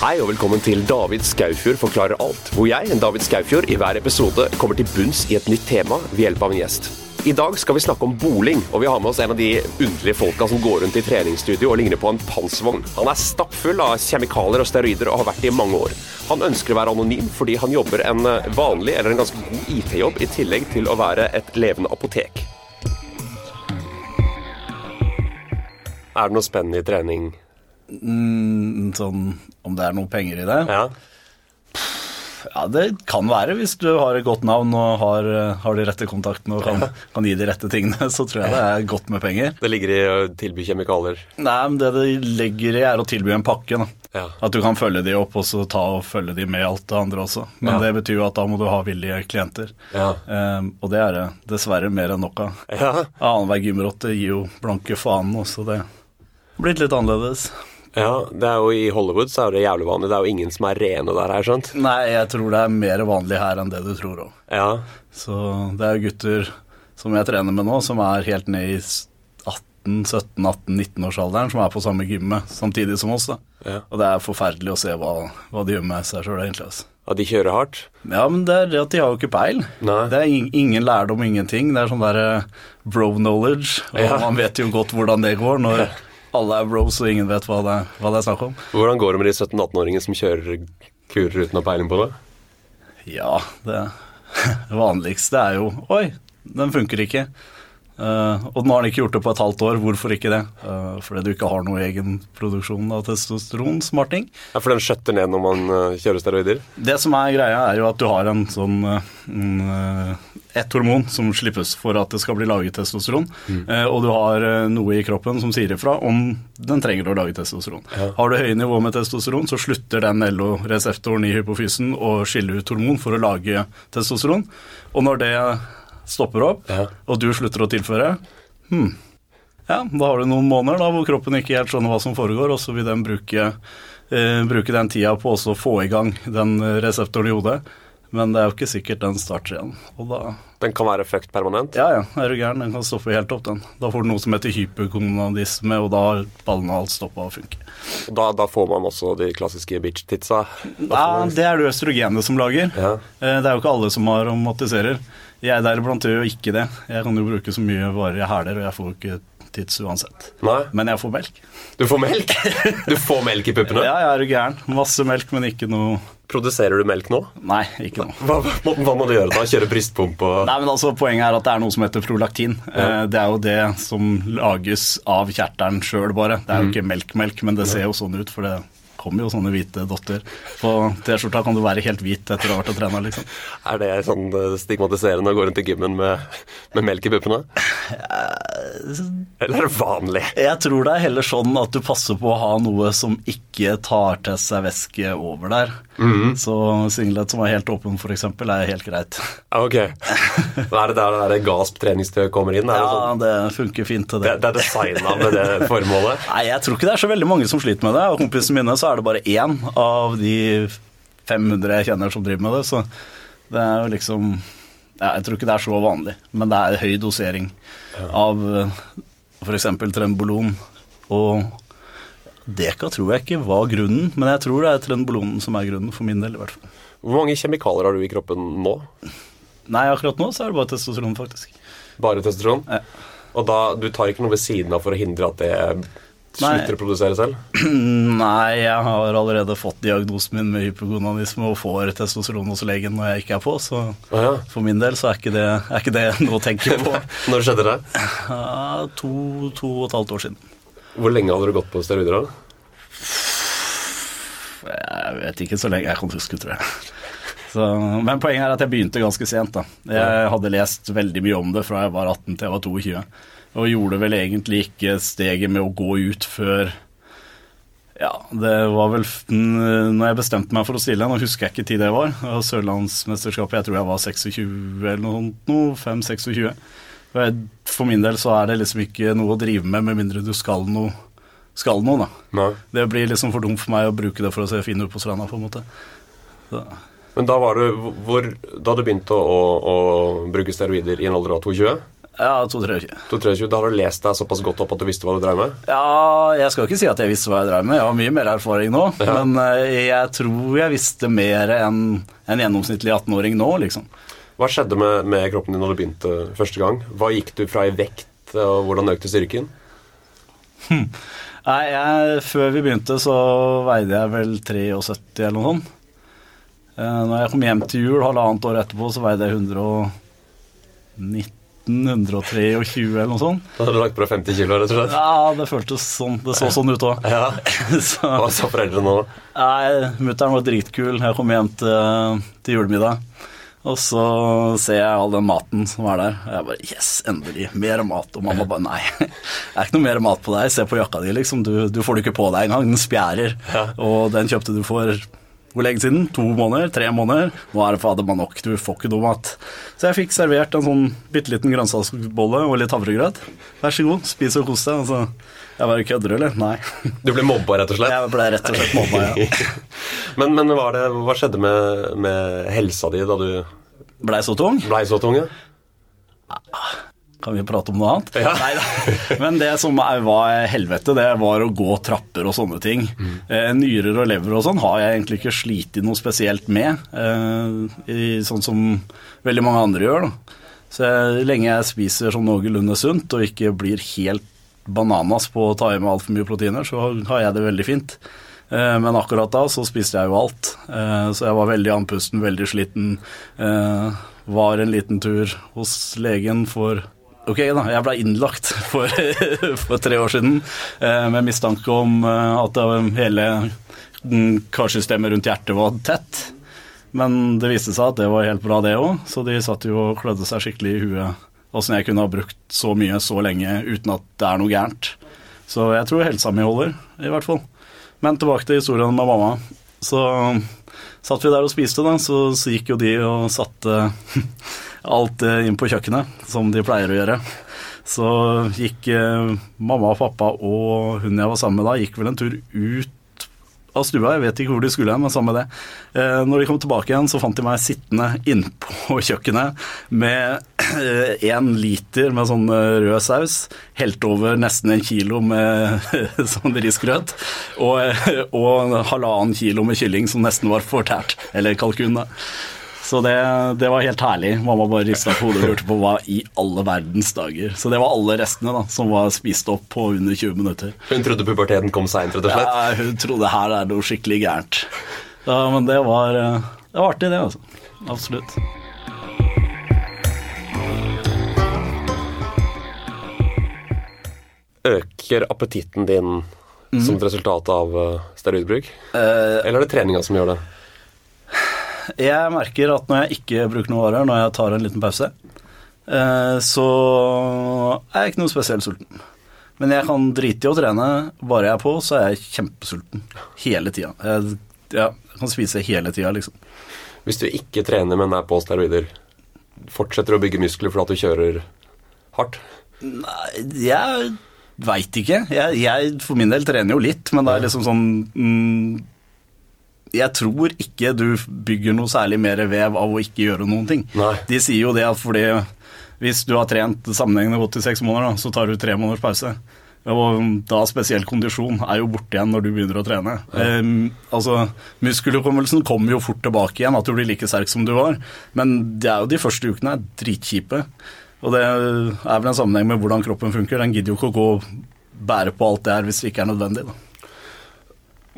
Hei og velkommen til David Skaufjord forklarer alt, hvor jeg, David Skaufjord, i hver episode kommer til bunns i et nytt tema ved hjelp av en gjest. I dag skal vi snakke om boling, og vi har med oss en av de underlige folka som går rundt i treningsstudio og ligner på en panservogn. Han er stappfull av kjemikalier og steroider og har vært det i mange år. Han ønsker å være anonym fordi han jobber en vanlig eller en ganske god IT-jobb i tillegg til å være et levende apotek. Er det noe spennende i trening? Mm, sånn om det er noe penger i det? Ja. Ja, det kan være. Hvis du har et godt navn og har, har de rette kontaktene og kan, kan, gi de rette tingene, så tror jeg det er godt med penger. Det ligger i å tilby kjemikalier? Nei, men det det ligger i, er å tilby en pakke. Ja. At du kan følge de opp og så ta og følge de med alt det andre også. Men Ja. det betyr jo at da må du ha villige klienter. Ja. Ehm, og det er det dessverre mer enn nok av. Ja. Annenhver gymrotte gir jo blanke fanen også, det blitt litt annerledes. Ja, det er jo I Hollywood så er det jævlig vanlig. Det er jo ingen som er rene der, her, skjønt. Nei, jeg tror det er mer vanlig her enn det du tror òg. Ja. Så det er gutter som jeg trener med nå, som er helt ned i 18-17-18-19-årsalderen, som er på samme gymmet samtidig som oss. da. Ja. Og det er forferdelig å se hva, hva de gjør med seg sjøl, egentlig. altså. ja, de kjører hardt. Ja, men det er det at de har jo ikke peil. Nei. Det er ing- ingen lærdom, ingenting. Det er sånn derre bro knowledge, og Ja. man vet jo godt hvordan det går når alle er bros og ingen vet hva det, hva det er snakk om. Hvordan går det med de 17-18-åringene som kjører kurer uten å ha peiling på det? Ja, det vanligste er jo Oi, den funker ikke. Eh, og nå har den ikke gjort det på et halvt år. Hvorfor ikke det? Uh, fordi du ikke har noe egenproduksjon av testosteron, smarting. Ja, For den skjøtter ned når man uh, kjører steroider? Det som er greia, er jo at du har en sånn en, ett et hormon som slippes for at det skal bli laget testosteron, eh, og du har noe i kroppen som sier ifra om den trenger å lage testosteron. Har du høye nivå med testosteron, så slutter den LO-reseptoren i hypofysen å skille ut hormon for å lage testosteron, og når det stopper opp, Ja. og du slutter å tilføre, hmm, ja, da har du noen måneder da, hvor kroppen ikke helt skjønner hva som foregår, og så vil den bruke, eh, bruke den tida på også å få i gang den eh, reseptoren i hodet. Men det er jo ikke sikkert den starter igjen. Og da Den kan være fucked permanent? Ja ja, er du gæren, den kan stoppe helt opp, den. Da får du noe som heter hypergonadisme, og da har ballene alt stoppa å funke. Og Da, da får man også de klassiske bitch-titsa? Ja, det er det østrogenet som lager. Ja. Eh, Det er jo ikke alle som har aromatiserer. Jeg deriblant gjør jo ikke det. Jeg kan jo bruke så mye varer jeg hæler, og jeg får jo ikke tids uansett. Nei? Men jeg får melk. Du får melk? Du får melk i puppene? Ja, jeg er jo gæren. Masse melk, men ikke noe Produserer du melk nå? Nei, ikke noe. Hva, hva, hva må du gjøre da? Kjøre brystpumpe og Nei, men altså Poenget er at det er noe som heter prolaktin. Ja. Det er jo det som lages av kjertelen sjøl, bare. Det er jo ikke melk-melk, men det ser jo sånn ut, for det kommer jo sånne hvite dotter. På T-skjorta kan du være helt hvit etter å ha vært og trena, liksom. Er det sånn øh, stigmatiserende å gå rundt i gymmen med, med melk i puppene? Eller er det vanlig? Jeg tror det er heller sånn at du passer på å ha noe som ikke tar til seg væske over der. Så singlet som er helt åpen, f.eks., er helt greit. Ok. Da er det der det der gasp treningstøy kommer inn? Er det, Ja, sånn? det funker fint til det, det. det er designa med det formålet? Nei, jeg tror ikke det er så veldig mange som sliter med det. Og kompisene mine så er det bare én av de 500 jeg kjenner som driver med det, så det er jo liksom ja, Jeg tror ikke det er så vanlig, men det er høy dosering av f.eks. trembolon. Og deka tror jeg ikke var grunnen, men jeg tror det er trembolonen som er grunnen, for min del i hvert fall. Hvor mange kjemikalier har du i kroppen nå? Nei, akkurat nå så er det bare testosteron, faktisk. Bare testosteron? Ja. Og da, du tar ikke noe ved siden av for å hindre at det slutter å produsere selv? Nei, jeg har allerede fått diagnosen min med hypogonanisme og får testosteron hos legen når jeg ikke er på, så ah, ja. for min del så er ikke det, er ikke det noe å tenke på. Når skjedde det? To, to og et halvt år siden. Hvor lenge hadde du gått på steroider da? Jeg vet ikke så lenge jeg kan huske, tror jeg. Så, men poenget er at jeg begynte ganske sent. da. Jeg hadde lest veldig mye om det fra jeg var 18 til jeg var 22, og gjorde vel egentlig ikke steget med å gå ut før Ja, det var vel når jeg bestemte meg for å stille, nå husker jeg ikke tid det var, Sørlandsmesterskapet, jeg tror jeg var 26 eller noe sånt, noe 5-26. For min del så er det liksom ikke noe å drive med med mindre du skal noe, skal noe da. Nei. Det blir liksom for dumt for meg å bruke det for å se fin ut på stranda, på en måte. Så, Men da var du hvor, Da du begynte å, å, bruke steroider i en alder av 22? Ja, 2-23. 223, Da har du lest deg såpass godt opp at du visste hva du drev med? Ja, jeg skal ikke si at jeg visste hva jeg drev med. Jeg har mye mer erfaring nå. Men eh, jeg tror jeg visste mer enn en gjennomsnittlig 18-åring nå, liksom. Hva skjedde med, med kroppen din når du begynte første gang? Hva gikk du fra i vekt, og hvordan økte styrken? Nei, jeg, Før vi begynte, så veide jeg vel 73 eller noe sånt. Eh, når jeg kom hjem til jul halvannet år etterpå, så veide jeg 119 123 eller noe sånt. Da hadde du lagt på deg 50 kilo, rett og slett? Ja, det føltes sånn. Det så sånn ut òg. Ja. Hva sa foreldrene nå? Nei, mutter'n var dritkul. Jeg kom hjem til, til julemiddag. Og så ser jeg all den maten som er der. Og jeg bare Yes, endelig. Mer mat. Og mamma bare Nei, det er ikke noe mer mat på deg. Se på jakka di, liksom. Du, du får det ikke på deg engang. Den spjærer. Og den kjøpte du for hvor lenge siden? To måneder? Tre måneder? Nå er det fader meg nok. Du får ikke noe mat. Så jeg fikk servert en sånn bitte liten grønnsaksbolle og litt havregrøt. Vær så god, spis og kos deg. Altså, jeg bare kødder, eller? Nei. Du ble mobba, rett og slett? Jeg ble rett og slett mobba, ja. men men det, hva skjedde med, med helsa di da du Blei så tung? blei så tung? Ja? Kan vi prate om noe annet? Ja. Neida. Men det som var helvete, det var å gå trapper og sånne ting. Mm. nyrer og lever og sånn har jeg egentlig ikke slitt noe spesielt med, eh, sånn som veldig mange andre gjør. Da. Så jeg, lenge jeg spiser sånn noenlunde sunt og ikke blir helt bananas på å ta i meg altfor mye proteiner, så har jeg det veldig fint. Eh, Men akkurat da så spiste jeg jo alt, Eh, så jeg var veldig andpusten, veldig sliten. Eh, Var en liten tur hos legen for Ok, da, jeg ble innlagt for, for tre år siden eh, med mistanke om eh, at hele karsystemet rundt hjertet var tett. Men det viste seg at det var helt bra, det òg, så de satt jo og klødde seg skikkelig i huet åssen jeg kunne ha brukt så mye så lenge uten at det er noe gærent. Så jeg tror helsa mi holder, i hvert fall. Men tilbake til historien med mamma. Så satt vi der og spiste, da, så, så gikk jo de og satte alt eh, inn på kjøkkenet, som de pleier å gjøre. Så gikk eh, mamma og pappa og hun jeg var sammen med da, gikk vel en tur ut av stua. Jeg vet ikke hvor de skulle, hen, men samme det. Eh, når de kom tilbake igjen, så fant de meg sittende innpå kjøkkenet med én liter med sånn eh, rød saus, helt over nesten en kilo med sånn risgrøt, og, eh, og en halvannen kilo med kylling som nesten var fortært. Eller kalkun, da. Så det, det var helt herlig. Mamma bare rista på hodet og lurte på hva i alle verdens dager. Så det var alle restene da, som var spist opp på under 20 minutter. Hun trodde puberteten kom seint, rett og slett? Ja, hun trodde her er noe skikkelig gærent. Ja, men det var, eh, det var artig, det, altså. Absolutt. Øker appetitten din som et resultat av eh, steroidbruk? Eh, Eller er det treninga som gjør det? Jeg merker at når jeg ikke bruker noe varer, når jeg tar en liten pause, eh, så er jeg ikke noe spesielt sulten. Men jeg kan drite i å trene. Bare jeg er på, så er jeg kjempesulten. Hele tida. Jeg, ja, jeg kan spise hele tida, liksom. Hvis du ikke trener, men er på steroider, fortsetter du å bygge muskler fordi du kjører hardt? Nei, jeg veit ikke. Jeg, jeg for min del trener jo litt, men det er liksom sånn mm, Jeg tror ikke du bygger noe særlig mer vev av å ikke gjøre noen ting. Nei. De sier jo det at fordi hvis du har trent sammenhengende godt i seks måneder, da, så tar du tre måneders pause. Og da spesiell kondisjon er jo borte igjen når du begynner å trene. Ehm, altså, Muskelhukommelsen kommer jo fort tilbake igjen, at du blir like sterk som du var. Men det er jo de første ukene er dritkjipe. Og det er vel en sammenheng med hvordan kroppen funker. Den gidder jo ikke å gå og bære på alt det her hvis det ikke er nødvendig. Da.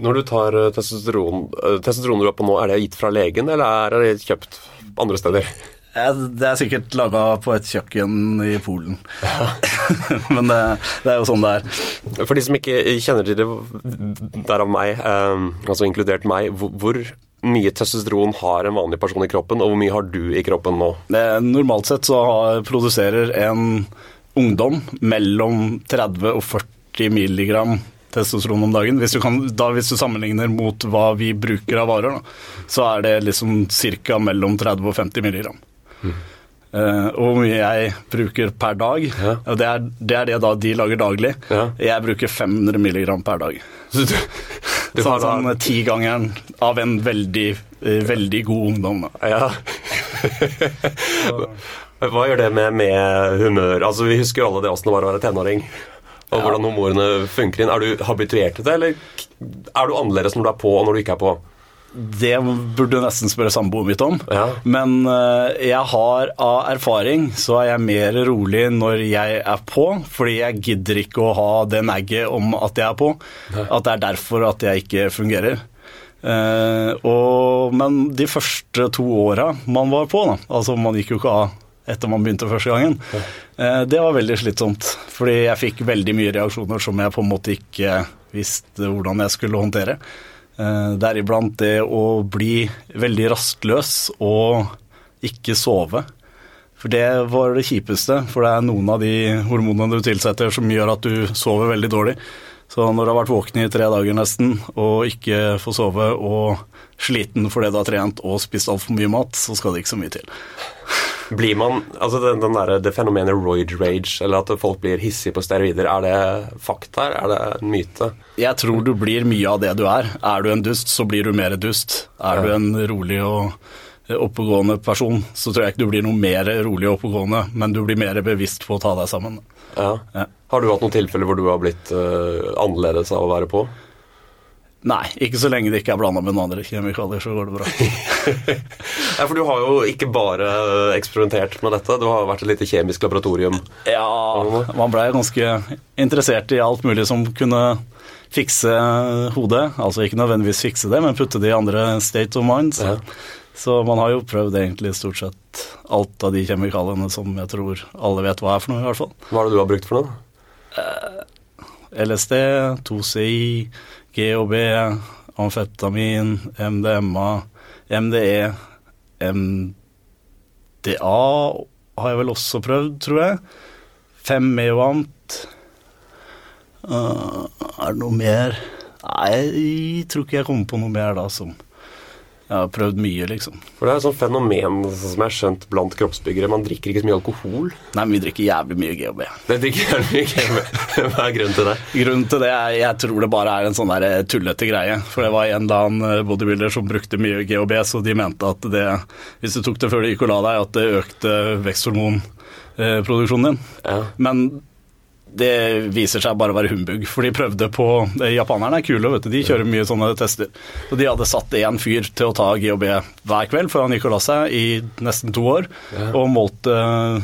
Når du tar eh, testosteron, eh, testosteron du er på nå, er det gitt fra legen, eller er det kjøpt andre steder? Det er sikkert laga på et kjøkken i Polen. Men det, det er jo sånn det er. For de som ikke kjenner til det, derav meg, eh, altså inkludert meg, hvor, hvor mye testosteron har en vanlig person i kroppen, og hvor mye har du i kroppen nå? Det, normalt sett så har, produserer en ungdom mellom 30 og 40 milligram testosteron om dagen. Hvis du, kan, da, hvis du sammenligner mot hva vi bruker av varer, da, så er det liksom ca. mellom 30 og 50 milligram. Uh, og hvor mye jeg bruker per dag, Ja. og det er, det er det da de lager daglig. Ja. Jeg bruker 500 milligram per dag. Så du, du Sånn, har da sånn tigangeren av en veldig, uh, veldig god ungdom. Da. Ja. Hva gjør det med, med humør? Altså, Vi husker jo alle det åssen det var å være tenåring. Og Ja. hvordan humorene funker inn. Er du habituert til det, eller er du annerledes når du er på og når du ikke er på? Det burde du nesten spørre samboeren mitt om. Ja. Men eh, jeg har av erfaring så er jeg mer rolig når jeg er på, fordi jeg gidder ikke å ha det nagget om at jeg er på. At det er derfor at jeg ikke fungerer. Eh, og, men de første to åra man var på, da, altså man gikk jo ikke av etter man begynte første gangen, Ja. det var veldig slitsomt. Fordi jeg fikk veldig mye reaksjoner som jeg på en måte ikke visste hvordan jeg skulle håndtere. Eh, Deriblant det å bli veldig rastløs og ikke sove. For det var det kjipeste, for det er noen av de hormonene du tilsetter som gjør at du sover veldig dårlig. Så når du har vært våken i tre dager nesten og ikke får sove og sliten fordi du har trent og spist altfor mye mat, så skal det ikke så mye til. Blir man, altså den, den der, Det fenomenet roid rage, eller at folk blir hissige på steroider, er det fakta? Er det en myte? Jeg tror du blir mye av det du er. Er du en dust, så blir du mer dust. Er du en rolig og oppegående person, så tror jeg ikke du blir noe mer rolig og oppegående, men du blir mer bevisst på å ta deg sammen. Ja. Ja. Har du hatt noen tilfeller hvor du har blitt uh, annerledes av å være på? Nei, ikke så lenge det ikke er blanda med noen andre kjemikalier, så går det bra. Ja, For du har jo ikke bare eksperimentert med dette, du har vært et lite kjemisk laboratorium. Ja, man blei ganske interessert i alt mulig som kunne fikse hodet. Altså ikke nødvendigvis fikse det, men putte det i andre state of mind. Ja. Så man har jo prøvd egentlig stort sett alt av de kjemikaliene som jeg tror alle vet hva er for noe, i hvert fall. Hva er det du har brukt for noe? LSD, 2CI, GHB, amfetamin, MDMA, MDE, MDA har jeg vel også prøvd, tror jeg. 5 Meovant. Uh, er det noe mer? Nei, jeg tror ikke jeg kommer på noe mer da som Jeg har prøvd mye, liksom. For Det er et sånt fenomen som har skjønt blant kroppsbyggere. Man drikker ikke så mye alkohol. Nei, men vi drikker jævlig mye GHB. Det drikker jævlig mye GHB. Hva er grunnen til det? Grunnen til det er jeg tror det bare er en sånn der tullete greie. For det var en eller annen bodybuilder som brukte mye GHB, så de mente at det, hvis du tok det før du gikk og la deg, at det økte veksthormonproduksjonen din. Ja. Men det viser seg bare å være humbug, for de prøvde på eh, Japanerne er kule, vet du. De kjører mye sånne tester. Og de hadde satt én fyr til å ta GHB hver kveld før han gikk og la seg i nesten to år, og målte,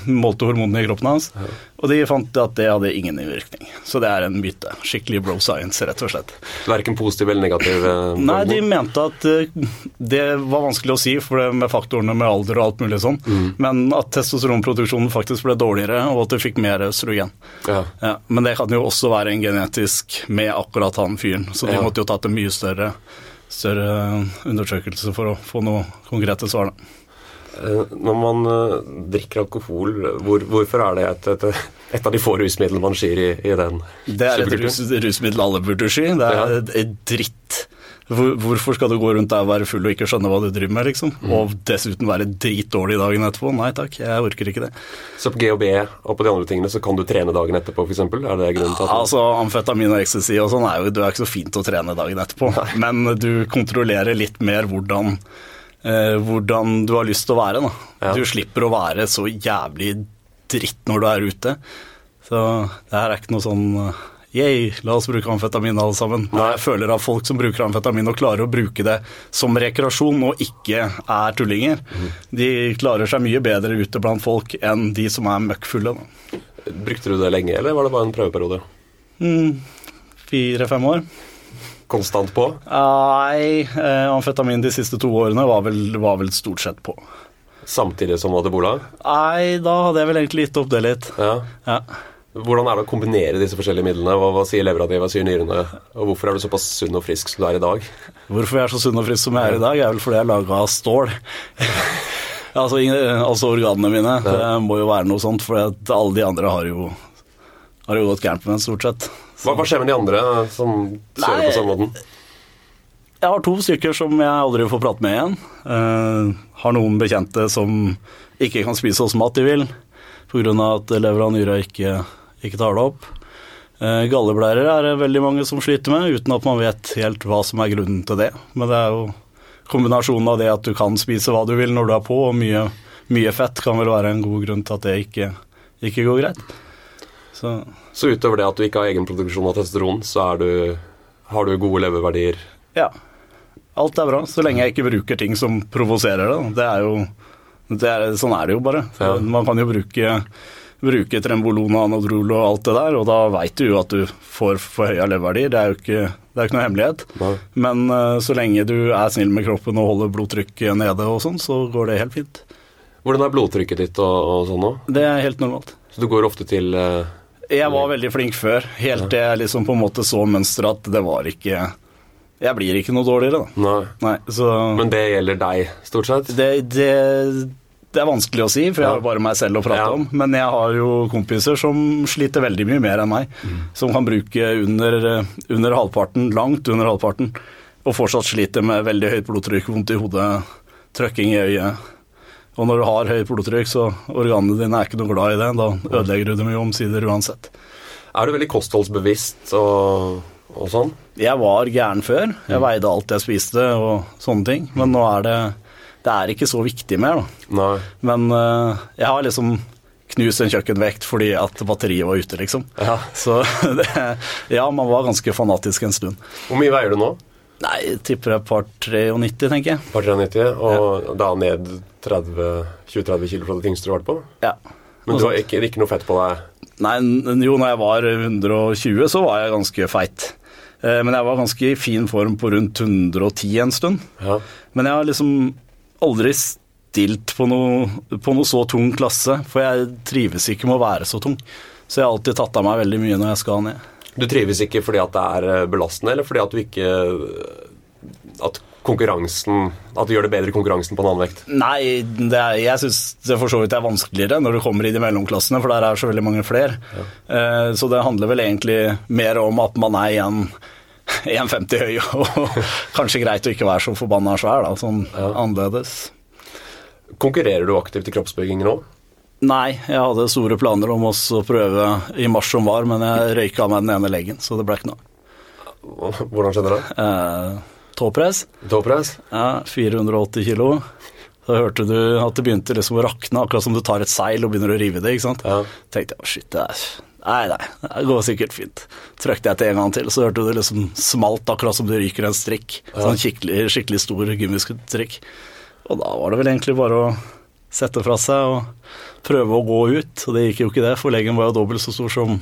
målte hormonene i kroppen hans. Og de fant at det hadde ingen innvirkning. Så det er en myte. Skikkelig bro science, rett og slett. Verken positiv eller negativ? eh, Nei, de mente at eh, det var vanskelig å si for det med faktorene med alder og alt mulig sånn, men at testosteronproduksjonen faktisk ble dårligere, og at du fikk mer østrogen. Ja. Ja, men det kan jo også være en genetisk med akkurat han fyren, så de Ja. måtte jo tatt en mye større, større undersøkelse for å få noe konkrete svar. Da. Eh, Når man eh, drikker alkohol, hvor, hvorfor er det et, et, et av de få rusmidlene man skyr i, i den Det er et rus, rusmiddel alle burde sky. Det er Ja. et- dritt. Hvor, hvorfor skal du gå rundt der og være full og ikke skjønne hva du driver med, liksom? Mm. Og dessuten være dritdårlig dagen etterpå? Nei takk, jeg orker ikke det. Så på GHB og på de andre tingene så kan du trene dagen etterpå, f.eks.? Er det grunnen til at Altså, Amfetamin og ecstasy og sånn er jo det er ikke så fint å trene dagen etterpå, men du kontrollerer litt mer hvordan, hvordan du har lyst til å være. Ja. Du slipper å være så jævlig dritt når du er ute. Så det her er ikke noe sånn eh, Yay, la oss bruke amfetamin alle sammen. Nei, jeg føler at folk som bruker amfetamin og klarer å bruke det som rekreasjon og ikke er tullinger, de klarer seg mye bedre ute blant folk enn de som er møkkfulle. Da. Brukte du det lenge, eller var det bare en prøveperiode? Fire-fem år. Konstant på? Nei, eh, amfetamin de siste to årene var vel, var vel stort sett på. Samtidig som du hadde? Nei, da hadde jeg vel egentlig gitt opp det litt. Ja. Ja. Hvordan er det å kombinere disse forskjellige midlene? Hva, hva sier levra di, hva sier nyrene? Og hvorfor er du såpass sunn og frisk som du er i dag? Hvorfor jeg er så sunn og frisk som jeg er i dag, er vel fordi jeg er laga av stål. altså, altså organene mine. Det må jo være noe sånt, for alle de andre har jo, har jo gått gærent med meg, stort sett. Hva, hva skjer med de andre som kjører Nei. på samme måten? Jeg har to stykker som jeg aldri får prate med igjen. Eh, har noen bekjente som ikke kan spise oss mat de vil, pga. at lever og nyra ikke, ikke tar det opp. Eh, galleblærer er det veldig mange som sliter med, uten at man vet helt hva som er grunnen til det. Men det er jo kombinasjonen av det at du kan spise hva du vil når du er på, og mye mye fett kan vel være en god grunn til at det ikke, ikke går greit. Så Så utover det at du ikke har egenproduksjon av testosteron, så du, har du gode leververdier. ja. Alt er bra, så lenge jeg ikke bruker ting som provoserer det. Det er jo det er, Sånn er det jo bare. Ja. Man kan jo bruke, bruke trembolon og anodrol og alt det der, og da veit du jo at du får forhøya leververdier. Det er jo ikke, det er ikke noe hemmelighet. Nei. Men uh, så lenge du er snill med kroppen og holder blodtrykket nede og sånn, så går det helt fint. Hvordan er blodtrykket ditt og, og sånn nå? Det er helt normalt. Så du går ofte til eh, Jeg var veldig flink før, helt til jeg liksom på en måte så mønsteret at det var ikke Jeg blir ikke noe dårligere, da. Nei. Nei, så Men det gjelder deg, stort sett? det, det, det er vanskelig å si, for jeg Ja. har bare meg selv å prate Ja. om. Men jeg har jo kompiser som sliter veldig mye mer enn meg. Som kan bruke under, under halvparten, langt under halvparten, og fortsatt sliter med veldig høyt blodtrykk, vondt i hodet, trøkking i øyet. Og når du har høyt blodtrykk, så organene dine er ikke noe glad i det. Da ødelegger du dem jo omsider uansett. Er du veldig kostholdsbevisst og, og sånn? Jeg var gæren før. Jeg veide alt jeg spiste og sånne ting. Men nå er det Det er ikke så viktig mer, da. Nei. Men uh, jeg har liksom knust en kjøkkenvekt fordi at batteriet var ute, liksom. Ja. Så det, ja, man var ganske fanatisk en stund. Hvor mye veier du nå? Nei, jeg tipper et par 93, tenker jeg. Par 93, og da ned 30-20-30 kilo fra det tyngste du har vært på? Ja. Men du har ikke, ikke noe fett på deg? Nei, jo, når jeg var 120, så var jeg ganske feit. Eh, Men jeg var ganske i fin form på rundt 110 en stund. Ja. Men jeg har liksom aldri stilt på noe, på noe så tung klasse, for jeg trives ikke med å være så tung. Så jeg har alltid tatt av meg veldig mye når jeg skal ned. Du trives ikke fordi at det er eh, belastende, eller fordi at du ikke At konkurransen At du gjør det bedre i konkurransen på en annen vekt? Nei, det er, jeg syns det for så vidt er vanskeligere når du kommer i de mellomklassene, for der er så veldig mange flere. Eh, så det handler vel egentlig mer om at man er igjen 1,50 høy og kanskje greit å ikke være så forbanna svær, da, sånn annerledes. Konkurrerer du aktivt i kroppsbygging nå? Nei, jeg hadde store planer om å prøve i mars som var, men jeg røyka av meg den ene leggen, så det ble ikke noe. Hvordan skjedde det? Eh, Tåpress, Tåpress? ja, 480 kilo. Da hørte du at det begynte liksom å rakne, akkurat som du tar et seil og begynner å rive det. ikke sant? Ja. tenkte jeg, shit, det er Nei, nei, det går sikkert fint. Trykte jeg til en gang til, så hørte du det liksom smalt, akkurat som du ryker en strikk. Sånn skikkelig, skikkelig stor gummistrikk. Og da var det vel egentlig bare å sette fra seg og prøve å gå ut. Og det gikk jo ikke det, for leggen var jo dobbelt så stor som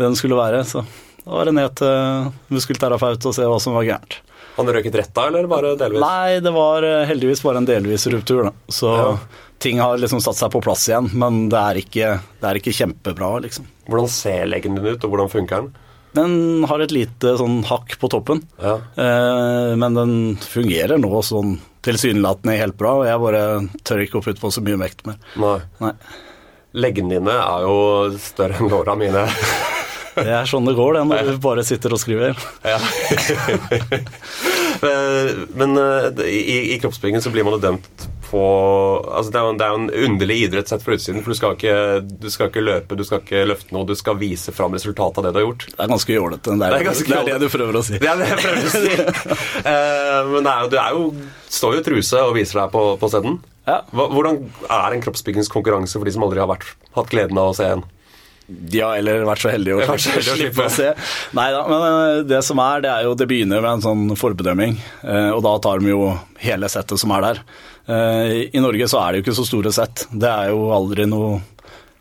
den skulle være. Så da var det ned til muskelterapeut og se hva som var gærent. Han røket rett da, eller bare delvis? Nei, det var eh, heldigvis bare en delvis ruptur, da. Så Ja. ting har liksom satt seg på plass igjen, men det er ikke, det er ikke kjempebra, liksom. Hvordan ser leggen din ut, og hvordan funker den? Den har et lite sånn hakk på toppen, Ja. eh, men den fungerer nå sånn tilsynelatende helt bra, og jeg bare tør ikke å putte på så mye vekt mer. Nei. Nei. Leggene dine er jo større enn låra mine. Det er sånn det går, det, når du bare sitter og skriver. Ja. Men eh, i, i kroppsbygging så blir man jo dømt på altså det, er jo, det er jo en underlig idrett sett fra utsiden. For du skal, ikke, du skal ikke løpe, du skal ikke løfte noe, du skal vise fram resultatet av det du har gjort. Det er ganske jålete. Det, Det det er det du prøver å si. Det er det jeg prøver å si. uh, Men det er jo, du er jo, står jo i truse og viser deg på, på scenen. Ja. Hvordan er en kroppsbyggingskonkurranse for de som aldri har vært, hatt gleden av å se en? Ja, eller vært så heldig å kanskje heldig å slippe å se. Nei da, men eh, det som er, det er jo Det begynner med en sånn forbedømming, eh, og da tar de jo hele settet som er der. Eh, I Norge så er det jo ikke så store sett. Det er jo aldri noe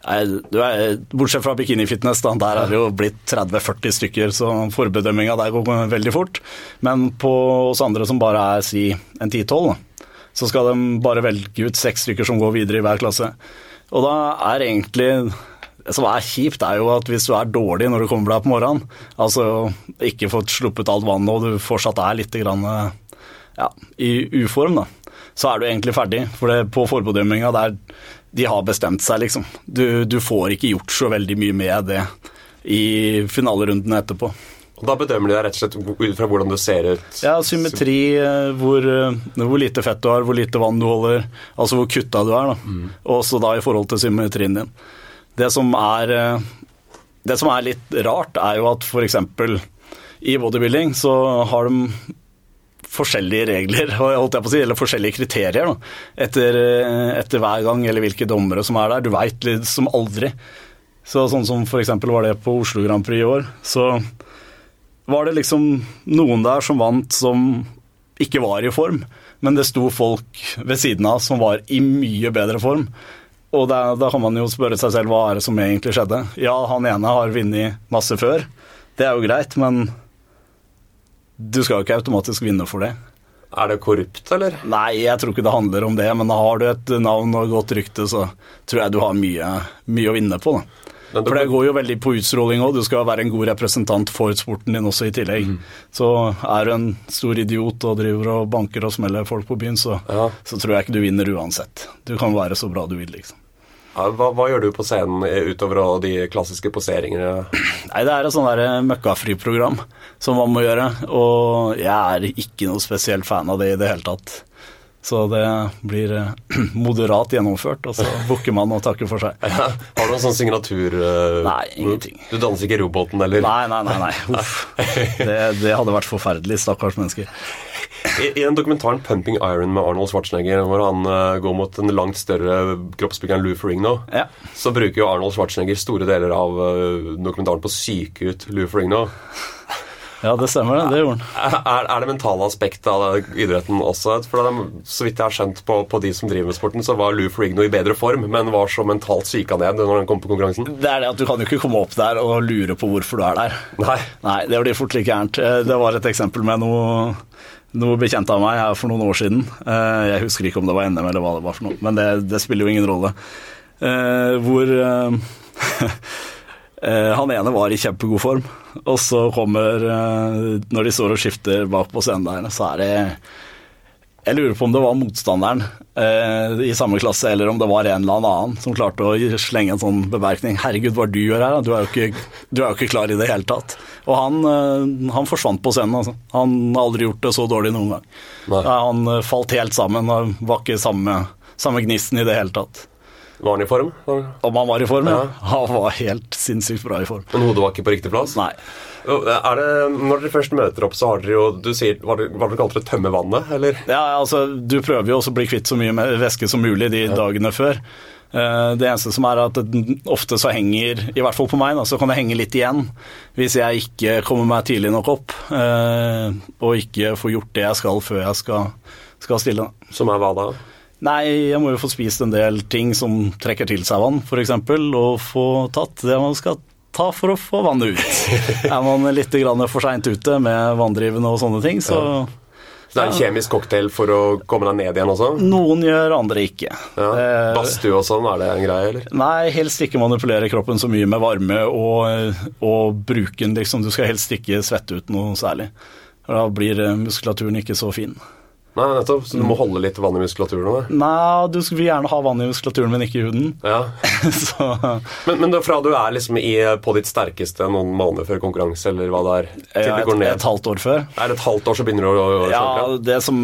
er, Bortsett fra bikinifitness, der er det jo blitt 30-40 stykker, så forbedømminga der går veldig fort. Men på oss andre som bare er si en 10-12, så skal de bare velge ut seks stykker som går videre i hver klasse. Og da er egentlig det som er kjipt, er jo at hvis du er dårlig når du kommer deg på morgenen, altså ikke fått sluppet alt vannet og du fortsatt er litt grann, ja, i uform, da, så er du egentlig ferdig. For det, på forbedømminga der de har bestemt seg, liksom. Du, du får ikke gjort så veldig mye med det i finalerundene etterpå. Og Da bedømmer de deg rett og slett ut fra hvordan du ser ut. Ja, symmetri, eh, hvor, eh, hvor lite fett du har, hvor lite vann du holder, altså hvor kutta du er, da. Og også da i forhold til symmetrien din. Det som er, eh, det som er litt rart, er jo at f.eks. i bodybuilding så har de forskjellige regler, holdt jeg på å si, eller forskjellige kriterier da, etter, eh, etter hver gang, eller hvilke dommere som er der. Du veit liksom aldri. Så sånn som eksempel var det på Oslo Grand Prix i år, så var det liksom noen der som vant som ikke var i form, men det sto folk ved siden av som var i mye bedre form. Og da, da kan man jo spørre seg selv hva er det som egentlig skjedde. Ja, han ene har vunnet masse før, det er jo greit, men du skal jo ikke automatisk vinne for det. Er det korrupt, eller? Nei, jeg tror ikke det handler om det, men har du et navn og godt rykte, så tror jeg du har mye, mye å vinne på. Da. Men For det går jo veldig på utstråling òg. Du skal være en god representant for sporten din også i tillegg. Så er du en stor idiot og driver og banker og smeller folk på byen, så, Ja. så tror jeg ikke du vinner uansett. Du kan være så bra du vil, liksom. Ja, hva, hva gjør du på scenen eh, utover de klassiske poseringene? Nei, det er et sånn der møkkafri-program som man må gjøre, og jeg er ikke noe spesielt fan av det i det hele tatt. Så det blir eh, moderat gjennomført, og så bukker man og takker for seg. Har du noen sånn signatur... eh, Nei, ingenting. Du danser ikke roboten, eller? Nei, nei, nei. nei. Uff. Det, det hadde vært forferdelig, stakkars mennesker. I, I den dokumentaren 'Pumping Iron' med Arnold Schwarzenegger, hvor han uh, går mot en langt større kroppsbygger enn Lou Ferrigno, Ja. så bruker jo Arnold Schwarzenegger store deler av uh, dokumentaren på å psyke ut Lou Ferrigno. Ja, det stemmer, det. Det gjorde han. Er, er det mentale aspektet av idretten også? For er, Så vidt jeg har skjønt på, på de som driver med sporten, så var Lou Frigno i bedre form, men var så mentalt syka ned når han kom på konkurransen. Det er det at du kan jo ikke komme opp der og lure på hvorfor du er der. Nei. Nei, det blir fort like gærent. Eh, Det var et eksempel med noe, noe bekjent av meg her for noen år siden. Eh, Jeg husker ikke om det var NM eller hva det var for noe, men det, det spiller jo ingen rolle. Eh, Hvor eh, han ene var i kjempegod form, og så kommer Når de står og skifter bak på scenen der, så er det jeg lurer på om det var motstanderen eh, i samme klasse, eller om det var en eller annen som klarte å slenge en sånn bemerkning. 'Herregud, hva du gjør her? Du er ikke, du er jo ikke klar i det hele tatt.' Og han, eh, han forsvant på scenen. Altså. Han har aldri gjort det så dårlig noen gang. Nei. Nei, han eh, falt helt sammen og var ikke samme, samme gnisten i det hele tatt. Var han i form? Om han var i form, ja. Ja. Han var helt sinnssykt bra i form. Men hodet var ikke på riktig plass? Nei. Er det, når dere først møter opp, så har dere jo Du sier hva hva dere det, tømme vannet, eller? Ja, altså, du prøver jo også å bli kvitt så mye væske som mulig de dagene før. Eh, Det eneste som er at ofte så henger, i hvert fall på meg, da, så kan det henge litt igjen hvis jeg ikke kommer meg tidlig nok opp eh, og ikke får gjort det jeg skal før jeg skal, skal stille. Som er hva da? Nei, jeg må jo få spist en del ting som trekker til seg vann, f.eks., og få tatt det man skal ta for å få vannet ut. Er man litt grann for seint ute med vanndrivende og sånne ting, så Så det er en kjemisk cocktail for å komme deg ned igjen også? noen gjør, andre ikke. Ja. Eh, Badstue og sånn, er det en greie, eller? Nei, helst ikke manipulere kroppen så mye med varme og, og bruke den, liksom. Du skal helst ikke svette ut noe særlig. Da blir eh, muskulaturen ikke så fin. Nei, nettopp. Så du må holde litt vann i muskulaturen? Da. Nei, du vil gjerne ha vann i muskulaturen, men ikke i huden. Ja. så Men, men fra du er liksom i, på ditt sterkeste noen måneder før konkurranse, eller hva det er, til ja, det går et, ned et halvt år før. Er det et halvt år så begynner du å, å Ja, det som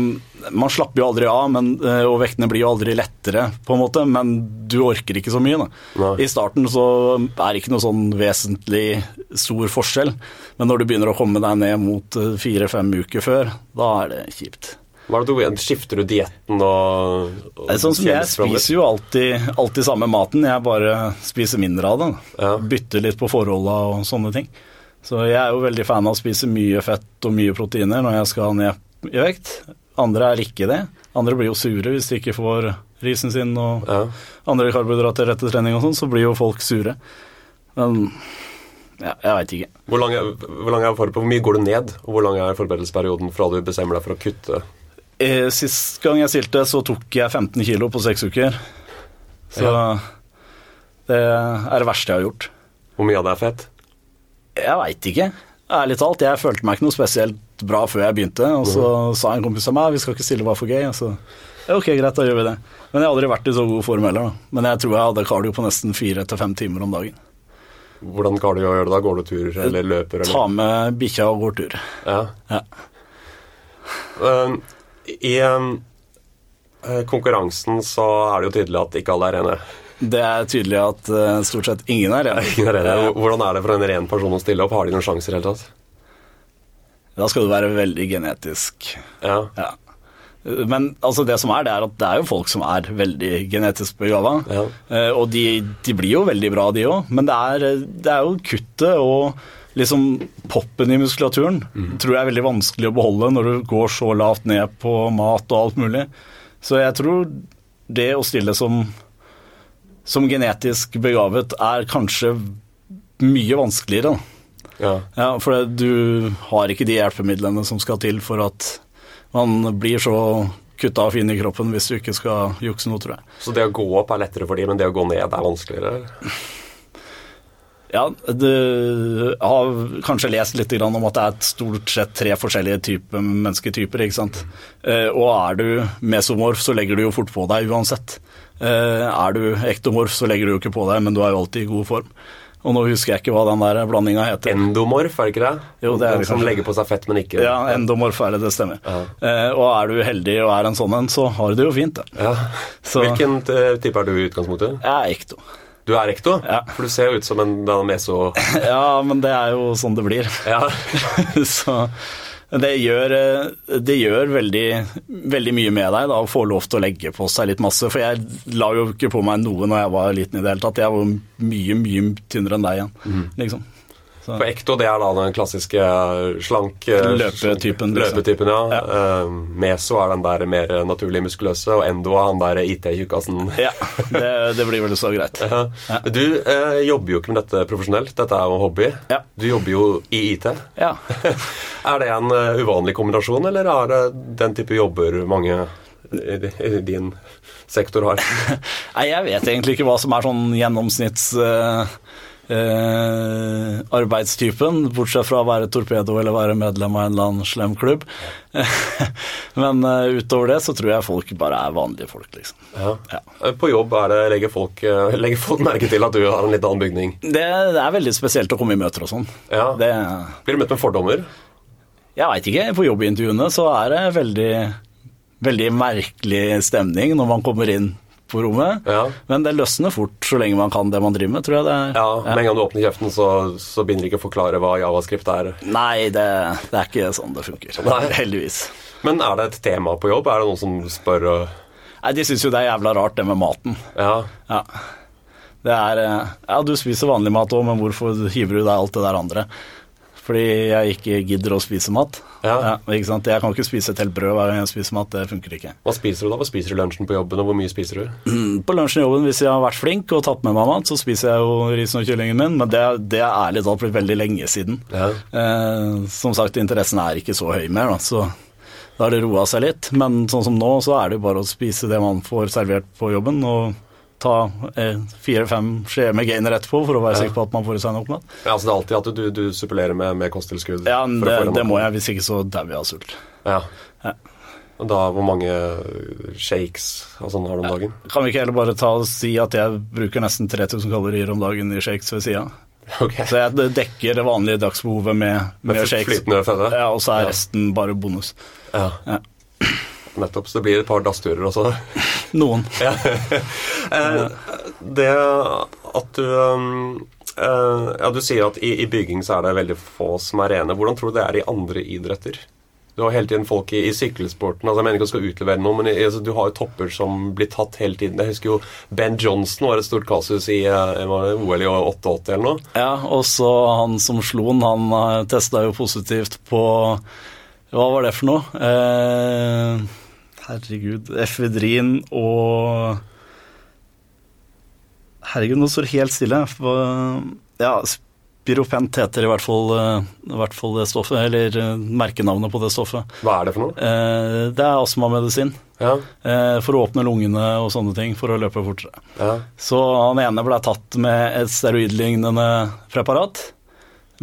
Man slapper jo aldri av, men, eh, og vektene blir jo aldri lettere, på en måte, men du orker ikke så mye. Da. I starten så er det ikke noe sånn vesentlig stor forskjell, men når du begynner å komme deg ned mot eh, fire-fem uker før, da er det kjipt. Hva er det du, skifter du dietten og, og sånn som Jeg spiser jo alltid, alltid samme maten, jeg bare spiser mindre av det. Ja. Bytter litt på forholda og sånne ting. Så jeg er jo veldig fan av å spise mye fett og mye proteiner når jeg skal ned i vekt. Andre er ikke det. Andre blir jo sure hvis de ikke får risen sin og Ja. andre karbohydrater etter trening og sånn, så blir jo folk sure. Men ja, jeg veit ikke. Hvor, lang er, hvor, lang er hvor mye går du ned, og hvor lang er forberedelsesperioden fra du bestemmer deg for å kutte? Eh, Sist gang jeg stilte, så tok jeg 15 kilo på seks uker. Så det er det verste jeg har gjort. Hvor mye av det er fett? Jeg veit ikke. Ærlig talt, jeg følte meg ikke noe spesielt bra før jeg begynte. Og så sa en kompis av meg vi skal ikke stille bare for gøy. Så ja, ok, greit, da gjør vi det. Men jeg har aldri vært i så god form heller. da. Men jeg tror jeg hadde cardio på nesten fire til fem timer om dagen. Hvordan cardio gjør du da? Går du tur eller løper? Eller? Ta med bikkja og går tur. Ja. Ja. Um, I um, eh, konkurransen så er det jo tydelig at ikke alle er rene. Det er tydelig at eh, stort sett ingen er rene. Ingen er rene. Hvordan er det for en ren person å stille opp? Har de noen sjanser i det hele tatt? Da skal du være veldig genetisk Ja. Ja. Men altså det som er, det er at det er jo folk som er veldig genetisk begava. Ja. Eh, og de, de blir jo veldig bra, de òg. Men det er, det er jo kuttet og liksom poppen i muskulaturen tror jeg er veldig vanskelig å beholde når du går så lavt ned på mat og alt mulig. Så jeg tror det å stille som, som genetisk begavet er kanskje mye vanskeligere. ja. Ja, for du har ikke de hjelpemidlene som skal til for at man blir så kutta og fin i kroppen hvis du ikke skal jukse noe, tror jeg. Så det å gå opp er lettere for dem, men det å gå ned er vanskeligere? Ja, du har kanskje lest litt om at det er stort sett tre forskjellige typer mennesketyper, ikke sant. Eh, Og er du mesomorf, så legger du jo fort på deg uansett. Eh, Er du ektomorf, så legger du jo ikke på deg, men du er jo alltid i god form. Og nå husker jeg ikke hva den der blandinga heter. Endomorf, er det ikke det? Jo, det er det som legger på seg fett, men ikke Ja, endomorf er det, det stemmer. Eh, og er du heldig og er en sånn en, så har du det jo fint, det. Ja. Hvilken eh, type er du i utgangspunktet? Jeg er ekto. Du er ekto? Ja. For du ser jo ut som en meso... Ja, men det er jo sånn det blir. Ja. så det gjør, eh, det gjør veldig, veldig mye med deg da, å få lov til å legge på seg litt masse. For jeg la jo ikke på meg noe når jeg var liten i det hele tatt. Jeg var mye, mye tynnere enn deg igjen, Mm. liksom. For ekto, det er da den klassiske slank eh, Løpetypen, liksom. Løpetypen, ja. Ja. Uh, meso er den der mer naturlig muskuløse, og endo er han der IT-tjukkasen. ja, det, det blir vel så greit. Ja. Du uh, jobber jo ikke med dette profesjonelt, dette er jo hobby. Ja. Du jobber jo i IT. Ja. er det en eh, uvanlig kombinasjon, eller er det den type jobber mange i, din sektor har? Nei, jeg vet egentlig ikke hva som er sånn gjennomsnitts... eh, eh, arbeidstypen, bortsett fra å være torpedo eller være medlem av en eller annen slem klubb. Men eh, utover det så tror jeg folk bare er vanlige folk, liksom. Ja. Ja. Eh, På jobb er det, legger, folk, eh, legger folk merke til at du har en litt annen bygning. Det, det er veldig spesielt å komme i møter og sånn. Ja. Det, Blir du møtt med fordommer? jeg veit ikke. På jobbintervjuene så er det veldig, veldig merkelig stemning når man kommer inn på rommet. Ja. Men det løsner fort så lenge man kan det man driver med, tror jeg det er. Ja, Med en gang du åpner kjeften, så, så begynner de ikke å forklare hva javascript er. Nei, det, det er ikke sånn det funker. Nei. Heldigvis. Men er det et tema på jobb? Er det noen som spør og Nei, De syns jo det er jævla rart, det med maten. Ja. Ja. Det er eh, Ja, du spiser vanlig mat òg, men hvorfor hiver du deg alt det der andre? Fordi jeg ikke gidder å spise mat. Ja. ikke sant? Jeg kan ikke spise et helt brød hver gang jeg spiser mat, det funker ikke. Hva spiser du da? Hva spiser du lunsjen på jobben, og hvor mye spiser du? På lunsjen i jobben, hvis jeg har vært flink og tatt med meg mat, så spiser jeg jo risen og kyllingen min, men det, det er ærlig talt blitt veldig lenge siden. Ja. Eh, som sagt, interessen er ikke så høy mer, da, så da har det roa seg litt. Men sånn som nå, så er det jo bare å spise det man får servert på jobben, og ta eh, fire-fem skjeer med gainer etterpå for å være sikker på at man får i seg nok mat. Ja, altså Det er alltid at du, du supplerer med, med kosttilskudd? Ja, det, det må jeg, hvis ikke så dauer jeg av sult. Ja. Ja. Og da, hvor mange shakes og sånn har du om dagen? Kan vi ikke heller bare ta og si at jeg bruker nesten 3000 kalorier om dagen i shakes ved sida? Ok. Så jeg dekker det vanlige dagsbehovet med, med, Med shakes. flytende føde? Ja, og så er Ja. resten bare bonus. Ja. Ja. Nettopp. Så det blir et par dassturer også. Noen. Ja. Eh, det at du um, eh, Ja, du sier at i, i bygging så er det veldig få som er rene. Hvordan tror du det er i andre idretter? Du har hele tiden folk i, i sykkelsporten. altså Jeg mener ikke du skal utlevere noe, men altså, du har jo topper som blir tatt hele tiden. Jeg husker jo Ben Johnson var et stort kasus i eh, var det OL i 88 eller noe. Ja, og så han som slo den, han testa jo positivt på Hva var det for noe? Eh, herregud Efedrin og Herregud, nå står det helt stille. For, ja, Spiropent heter i hvert fall, eh, i hvert fall det stoffet, eller eh, merkenavnet på det stoffet. Hva er det for noe? Eh, det er astmamedisin. Ja, for å åpne lungene og sånne ting, for å løpe fortere. ja. Så han ene ble tatt med et steroidlignende preparat,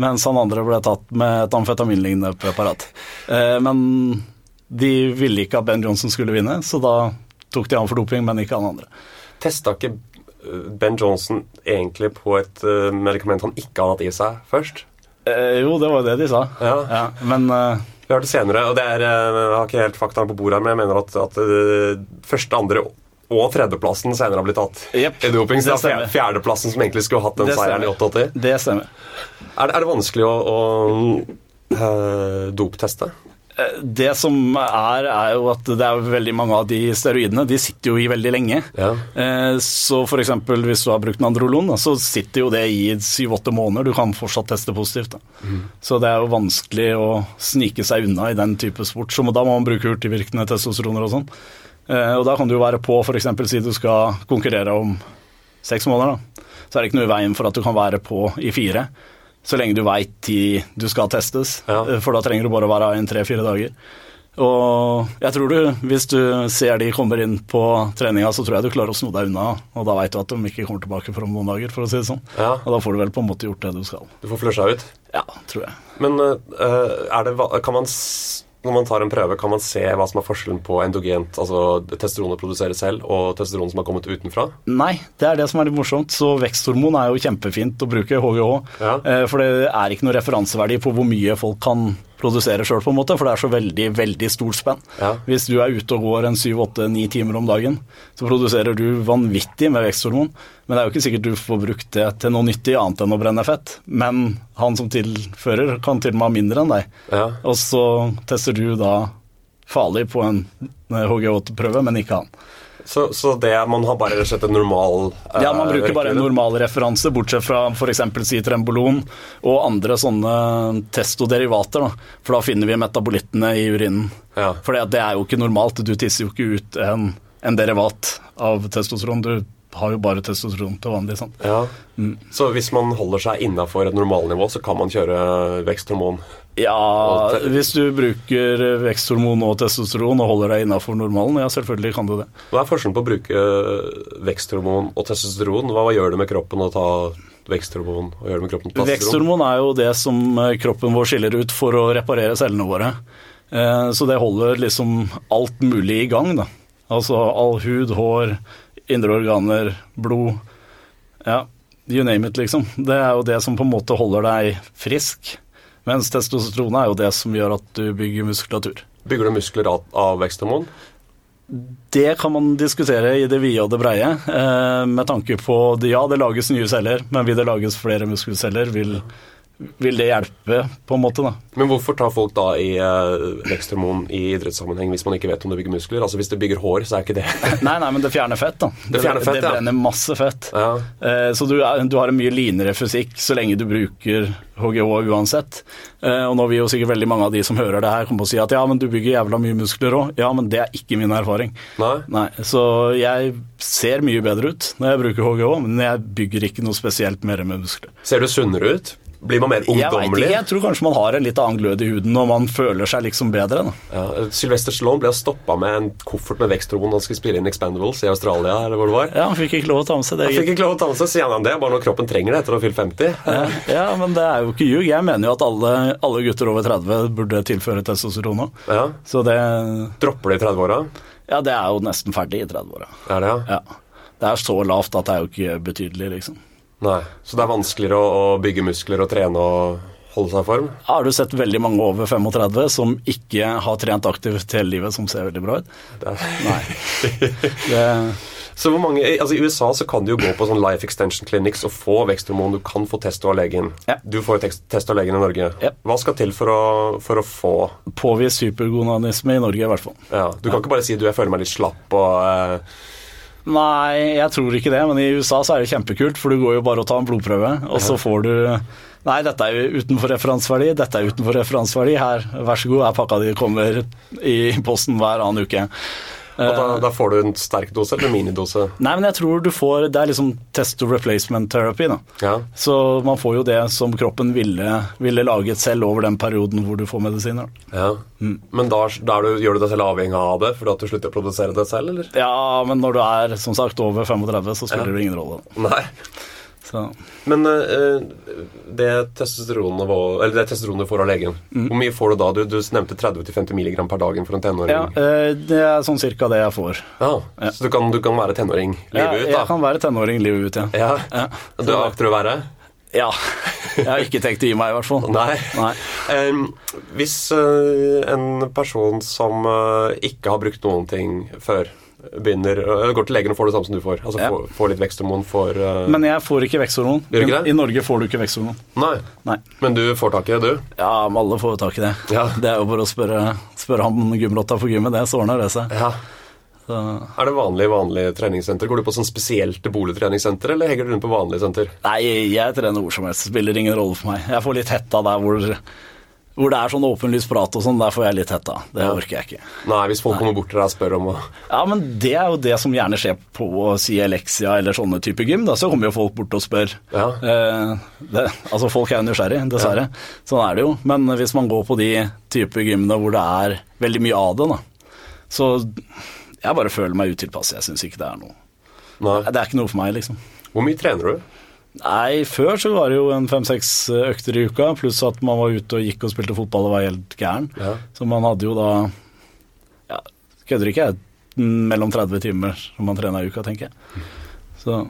mens han andre ble tatt med et amfetaminlignende preparat. Men de ville ikke at Ben Johnson skulle vinne, så da tok de han for doping, men ikke han andre. Testa ikke eh, Ben Johnson egentlig på et eh, medikament han ikke hadde hatt i seg først? Eh, jo, det var jo det de sa. Ja. men eh, Vi har det senere, og det er, eh, jeg har ikke helt faktaene på bordet her, men jeg mener at, at første, andre og tredjeplassen senere har blitt tatt yep. i doping. Så det er fjerdeplassen som egentlig skulle hatt den Det seieren i 88. det stemmer. Er er det vanskelig å, å eh, dopteste? Eh, Det som er, er jo at det er veldig mange av de steroidene de sitter jo i veldig lenge. Ja. Eh, Så f.eks. hvis du har brukt Nandrolon, så sitter jo det i syv-åtte måneder. Du kan fortsatt teste positivt. Da. Så det er jo vanskelig å snike seg unna i den type sport. Så da må man bruke hurtigvirkende testosteroner og sånn. Eh, Og da kan du jo være på f.eks. si du skal konkurrere om seks måneder. da. Så er det ikke noe i veien for at du kan være på i fire. Så lenge du veit tid du skal testes, Ja. Eh, for da trenger du bare å være inn tre-fire dager. Og jeg tror du, hvis du ser de kommer inn på treninga, så tror jeg du klarer å sno deg unna. Og da veit du at de ikke kommer tilbake for om noen dager, for å si det sånn. Ja. Og da får du vel på en måte gjort det du skal. Du får flusha ut. Ja, tror jeg. Men eh, er det, kan man, når man tar en prøve, kan man se hva som er forskjellen på endogent, altså testosteronet produserer selv, og testosteron som har kommet utenfra? Nei, det er det som er litt morsomt. Så veksthormon er jo kjempefint å bruke, HGH. Ja. Eh, For det er ikke noe referanseverdi på hvor mye folk kan produsere sjøl, på en måte, for det er så veldig, veldig stort spenn. Ja. Hvis du er ute og går en syv, åtte, ni timer om dagen, så produserer du vanvittig med veksthormon. Men det er jo ikke sikkert du får brukt det til noe nyttig annet enn å brenne fett. Men han som tilfører, kan til og med ha mindre enn deg. Ja. Og så tester du da farlig på en HG8-prøve, men ikke han. Så, så det man har bare sett en normal eh, Ja, man bruker bare en normal referanse, bortsett fra f.eks. si trembolon og andre sånne testoderivater. Da. For da finner vi metabolittene i urinen. Ja. For det er jo ikke normalt. Du tisser jo ikke ut en, en derivat av testosteron. Du har jo bare testosteron til vanlig. Sant? Ja. Mm. Så hvis man holder seg innafor et normalnivå, så kan man kjøre veksthormon? Ja, hvis du bruker veksthormon og testosteron og holder deg innafor normalen, ja, selvfølgelig kan du det. Hva er forskjellen på å bruke veksthormon og testosteron? Hva, gjør det med kroppen å ta veksthormon og gjøre det med kroppen testosteron? Veksthormon er jo det som eh, kroppen vår skiller ut for å reparere cellene våre. Eh, Så det holder liksom alt mulig i gang, da. Altså all hud, hår, indre organer, blod. Ja, you name it, liksom. Det er jo det som på en måte holder deg frisk. Mens testosteron er jo det som gjør at du bygger muskulatur. Bygger du muskler av, av veksthormon? Det kan man diskutere i det vide og det breie, eh, med tanke på Ja, det lages nye celler, men vil det lages flere muskelceller, vil, vil det hjelpe, på en måte, da. Men hvorfor tar folk da i uh, veksthormon i idrettssammenheng hvis man ikke vet om det bygger muskler? Altså Hvis det bygger hår, så er ikke det Nei, nei, men det fjerner fett, da. Det fjerner fett, det ja. brenner masse fett. Ja. Uh, Så du, er, du har en mye linere fysikk så lenge du bruker HGH uansett. Uh, Og nå vil jo sikkert veldig mange av de som hører det her, komme og si at ja, men du bygger jævla mye muskler òg. Ja, men det er ikke min erfaring. Nei? Nei, Så jeg ser mye bedre ut når jeg bruker HGH, men jeg bygger ikke noe spesielt mer med muskler. Ser du sunnere ut? Blir man mer Jeg ungdommelig? ikke, jeg tror kanskje man har en litt annen glød i huden når man føler seg liksom bedre. Da. Ja, Sylvester Stallone ble stoppa med en koffert med veksthormon da han skulle spille inn Expendables i Australia. eller hvor det var. Ja, Han fikk ikke lov å ta med seg det. Han fikk ikke lov å ta med seg, sier han det, bare når kroppen trenger det etter å ha fylt 50. Ja, ja, men det er jo ikke ljug. Jeg mener jo at alle, alle gutter over 30 burde tilføre testosteron òg. Ja. Så det Dropper det i 30-åra? Ja, det er jo nesten ferdig i 30-åra. Er det, ja? Ja. Det er så lavt at det er jo ikke betydelig, liksom. Nei. Så det er vanskeligere å, å bygge muskler og trene og holde seg i form? Har du sett veldig mange over 35 som ikke har trent aktivt hele livet, som ser veldig bra ut? Det. Nei. Det, Så hvor mange, altså I USA så kan du jo gå på sånn life extension clinics og få veksthormon. Du kan få test av legen. Ja. Du får jo test- test av legen i Norge. Ja. Hva skal til for å, for å få påvist supergonanisme i Norge, i hvert fall. ja, Du kan ikke bare si du, jeg føler meg litt slapp og eh, Nei, jeg tror ikke det, men i USA så er det kjempekult, for du går jo bare og tar en blodprøve, og så får du Nei, dette er utenfor referanseverdi, dette er utenfor referanseverdi. Her, vær så god, her pakka di kommer i posten hver annen uke. Da, da får du en sterk dose eller en minidose? Nei, men jeg tror du får Det er liksom test to replacement therapy. Ja. Så man får jo det som kroppen ville, ville laget selv over den perioden hvor du får medisiner. ja. Men da, da du, gjør du deg selv avhengig av det fordi at du slutter å produsere det selv, eller? Ja, men når du er som sagt over 35, så spiller Ja. det ingen rolle. Nei. Så. Men eh, det testosteronet eller det testosteronet du får av legen, hvor mye får du da? Du, du nevnte 30-50 mg per dag for en tenåring. Ja, eh, det er sånn cirka det jeg får. Ja, Ja. Så du kan, du kan være tenåring Ja, livet ut, jeg kan være tenåring livet ut, ja. Ja. Ja. Du akter å være? Ja. Jeg har ikke tenkt å gi meg, i hvert fall. Nei. Nei. Em, hvis eh, en person som eh, ikke har brukt noen ting før, begynner øh, Går til legen og får det samme som du får. Altså Ja. får, får litt veksthormon, får uh... Men jeg får ikke veksthormon. Ikke I, Norge får du ikke veksthormon. Nei. Nei. Men du får tak i det, du? Ja, alle får tak i det. Ja. Det er jo bare å spørre, spørre han gymrotta på gymmet, det, så ordner det seg. Ja. Så, Er det vanlig vanlig treningssenter? Går du på sånn spesielt boligtreningssenter, eller henger du rundt på vanlig senter? nei, jeg trener hvor som helst. Spiller ingen rolle for meg. Jeg får litt hetta der hvor, hvor det er sånn åpenlys prat og sånn. Der får jeg litt hetta. Det Ja. orker jeg ikke. Nei, hvis folk kommer bort til deg og spør om å Ja, men det er jo det som gjerne skjer på si Elexia eller sånne type gym. Da så kommer jo folk bort og spør. Ja. Eh, det, altså folk er jo nysgjerrig, dessverre. Sånn er det jo. Men hvis man går på de type gymene hvor det er veldig mye av det, da, så jeg bare føler meg utilpass. Jeg syns ikke det er noe Nei. Det er ikke noe for meg, liksom. Hvor mye trener du? Nei, før så var det jo en fem-seks økter i uka, pluss at man var ute og gikk og spilte fotball og var helt gæren. Ja. Så man hadde jo da Ja, kødder ikke jeg, mellom 30 timer som man trena i uka, tenker jeg. Så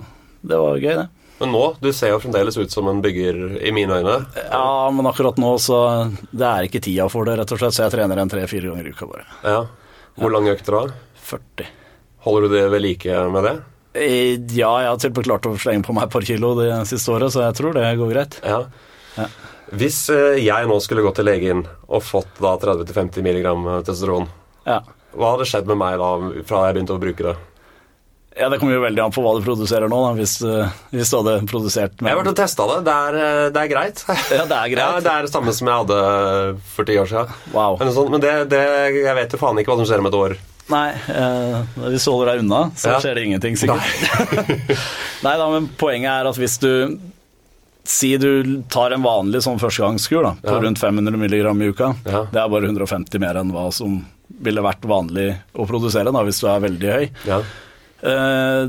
det var gøy, det. Men nå, du ser jo fremdeles ut som en bygger i mine øyne. Ja, men akkurat nå så Det er ikke tida for det, rett og slett, så jeg trener en tre-fire ganger i uka bare. Ja. Hvor lange økter da? 40. Holder du det ved like med det? Eh, Ja, jeg har til og med klart å slenge på meg et par kilo det siste året, så jeg tror det går greit. Ja. Ja. Hvis eh, jeg nå skulle gått til legen og fått da 30-50 milligram testosteron, Ja. hva hadde skjedd med meg da fra jeg begynte å bruke det? ja, det kommer jo veldig an på hva du produserer nå, da, hvis, eh, hvis du hadde produsert Jeg har vært og testa det. Det er, eh, det er greit. Ja, det er greit. Ja, det er det samme som jeg hadde for ti år siden. Wow. Men, sånn, men det, det, jeg vet jo faen ikke hva som skjer om et år. Nei, eh, hvis du holder deg unna, så Ja. skjer det ingenting, sikkert. Nei da, men poenget er at hvis du Si du tar en vanlig sånn førstegangskur da, på Ja. rundt 500 mg i uka. Ja. Det er bare 150 mer enn hva som ville vært vanlig å produsere da, hvis du er veldig høy. Ja. Eh,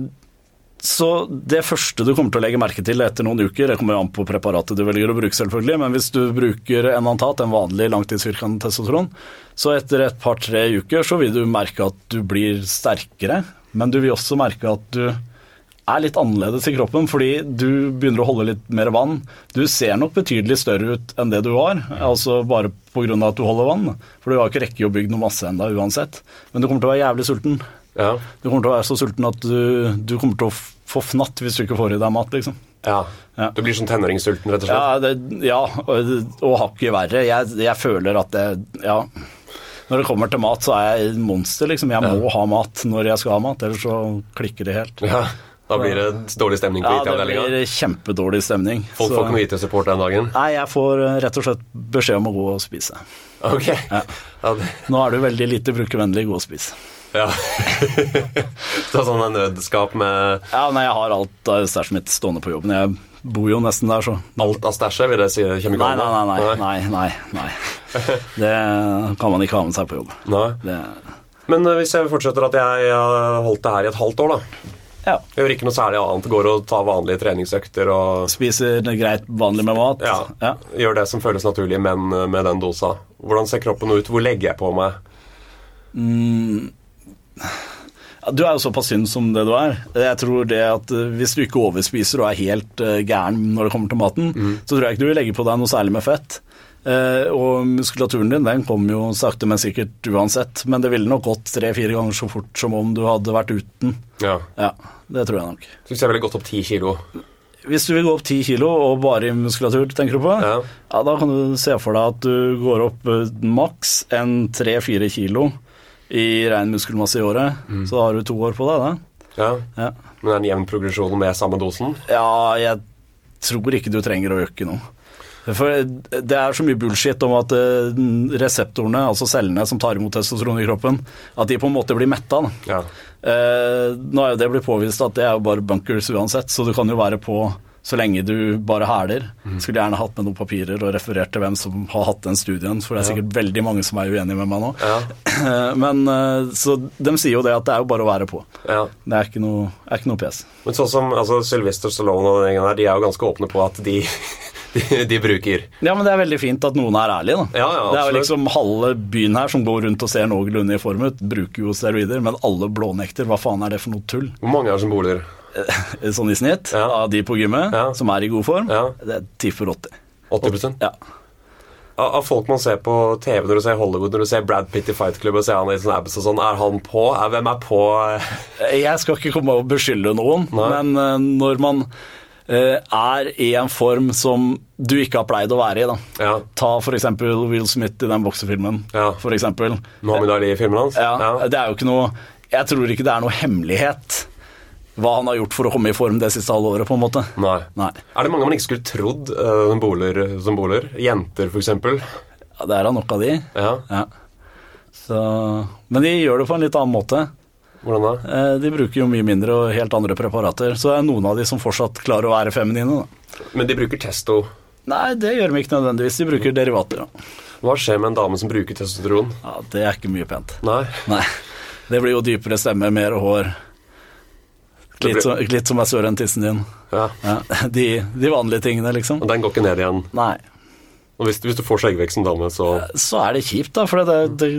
så det første du kommer til å legge merke til etter noen uker, det kommer jo an på preparatet du velger å bruke, selvfølgelig, men hvis du bruker en antat, en vanlig langtidsvirkende testosteron, så etter et par-tre uker så vil du merke at du blir sterkere, men du vil også merke at du er litt annerledes i kroppen, fordi du begynner å holde litt mer vann. Du ser nok betydelig større ut enn det du var, altså bare pga. at du holder vann. For du har ikke rekke å bygge noe masse enda uansett. Men du kommer til å være jævlig sulten. Ja. Du kommer til å være så sulten at du, du kommer til å f- fnatt hvis du ikke får i deg mat, liksom. ja. Ja. Du blir sånn tenåringssulten, rett og slett? Ja, det, ja og, hakket verre. Jeg, jeg føler at det Ja. Når det kommer til mat, så er jeg monster, liksom. Jeg må ha mat når jeg skal ha mat, ellers så klikker det helt. Ja. Da blir det dårlig stemning på Ja, det blir kjempedårlig stemning. Folk så- får ikke noe IT-support den dagen. Nei, jeg får eh, rett og slett beskjed om å gå og spise. Ok. Ja. Ja, Nå er du veldig lite brukervennlig, gå og spis. Ja. Så sånn en nødskap med Ja, nei, jeg har alt av stæsjet mitt stående på jobben. Jeg bor jo nesten der, så alt av stæsjet, vil det si kjemikaliene? nei, nei, nei, nei, nei, nei. Det kan man ikke ha med seg på jobb. Nei. Det, Men eh, hvis jeg fortsetter at jeg har holdt det her i et halvt år, da. ja. Gjør ikke noe særlig annet. Går og tar vanlige treningsøkter og Spiser det greit vanlig med mat. ja, Ja. gjør det som føles naturlig, men eh, med den dosa. Hvordan ser kroppen ut? Hvor legger jeg på meg? Ja, Du er jo såpass synd som det du er. Jeg tror det at eh, Hvis du ikke overspiser og er helt eh, gæren når det kommer til maten, så tror jeg ikke du vil legge på deg noe særlig med fett. Eh, og muskulaturen din den kommer jo sakte, men sikkert uansett. Men det ville nok gått tre-fire ganger så fort som om du hadde vært uten. Ja. Ja, det tror jeg nok. Så hvis jeg ville gått opp ti kilo Hvis du vil gå opp ti kilo og bare i muskulatur, tenker du på? Ja. ja, da kan du se for deg at du går opp maks en tre-fire kilo i ren muskelmasse i året. Så har du to år på deg, da. Ja. Ja. Men det er en jevn progresjon med samme dosen? Ja, jeg tror ikke du trenger å øke noe. For det er så mye bullshit om at eh, reseptorene, altså cellene som tar imot testosteron i kroppen, at de på en måte blir metta. Ja. Eh, nå er jo det blitt påvist at det er jo bare bunkers uansett, så du kan jo være på så lenge du bare hæler. Skulle gjerne hatt med noen papirer og referert til hvem som har hatt den studien, for det er sikkert veldig mange som er uenige med meg nå. Ja. Men eh, Så de sier jo det at det er jo bare å være på. ja. Det er ikke noe, er ikke noe pes. Men sånn som altså, Sylvester Stallone og den gjengen her, de er jo ganske åpne på at de, de, de bruker Ja, men det er veldig fint at noen er ærlige, da. Ja, ja, det er jo liksom halve byen her som går rundt og ser noenlunde i form ut, bruker jo steroider, men alle blånekter. Hva faen er det for noe tull? Hvor mange er det som bor der? Sånn i snitt, Ja. av de på gymmet Ja. som er i god form, Ja. det tipper 80. 80% Ja. av, av folk man ser på TV når du ser Hollywood, når du ser Brad Pitt i Fight Club og ser han i sånn abs og sånn, er han på? Er, hvem er på? Jeg skal ikke komme og beskylde noen, Nei. men eh, når man eh, er i en form som du ikke har pleid å være i, da. Ja. Ta f.eks. Will Smith i den boksefilmen. Ja. For eksempel. Muhammad Ali i filmen hans? Ja, Det er jo ikke noe Jeg tror ikke det er noe hemmelighet hva han har gjort for å komme i form det siste halve året, på en måte. Nei. Nei. Er det mange man ikke skulle trodd uh, som boler? Som boler? Jenter, eksempel? Ja, det er da nok av de. Ja. Ja. Så, men de gjør det på en litt annen måte. Hvordan da? Eh, De bruker jo mye mindre og helt andre preparater. Så det er noen av de som fortsatt klarer å være feminine. Da. Men de bruker testo. Nei, det gjør de ikke nødvendigvis. De bruker derivater. Da. Hva skjer med en dame som bruker testosteron? Ja, Det er ikke mye pent. Nei. Nei. Det blir jo dypere stemme, mer hår. Litt, som- litt som er større enn tissen din. Ja. Ja, de, de vanlige tingene, liksom. Og den går ikke ned igjen. Nei. Og hvis, hvis du får skjeggvekst som dame, så Så er det kjipt, da. For det, det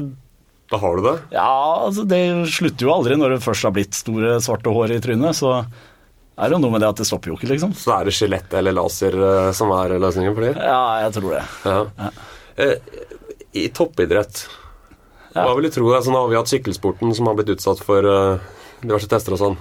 da har du det? Ja, altså det slutter jo aldri når det først har blitt store, svarte hår i trynet. Så er det jo noe med det at det stopper jo ikke, liksom. Så er det skjelett eller laser eh, som er løsningen for dem? Ja, jeg tror det. Ja. Ja. I toppidrett, Ja. hva vil du tro? Altså, nå har vi hatt sykkelsporten som har blitt utsatt for eh, diverse tester og sånn.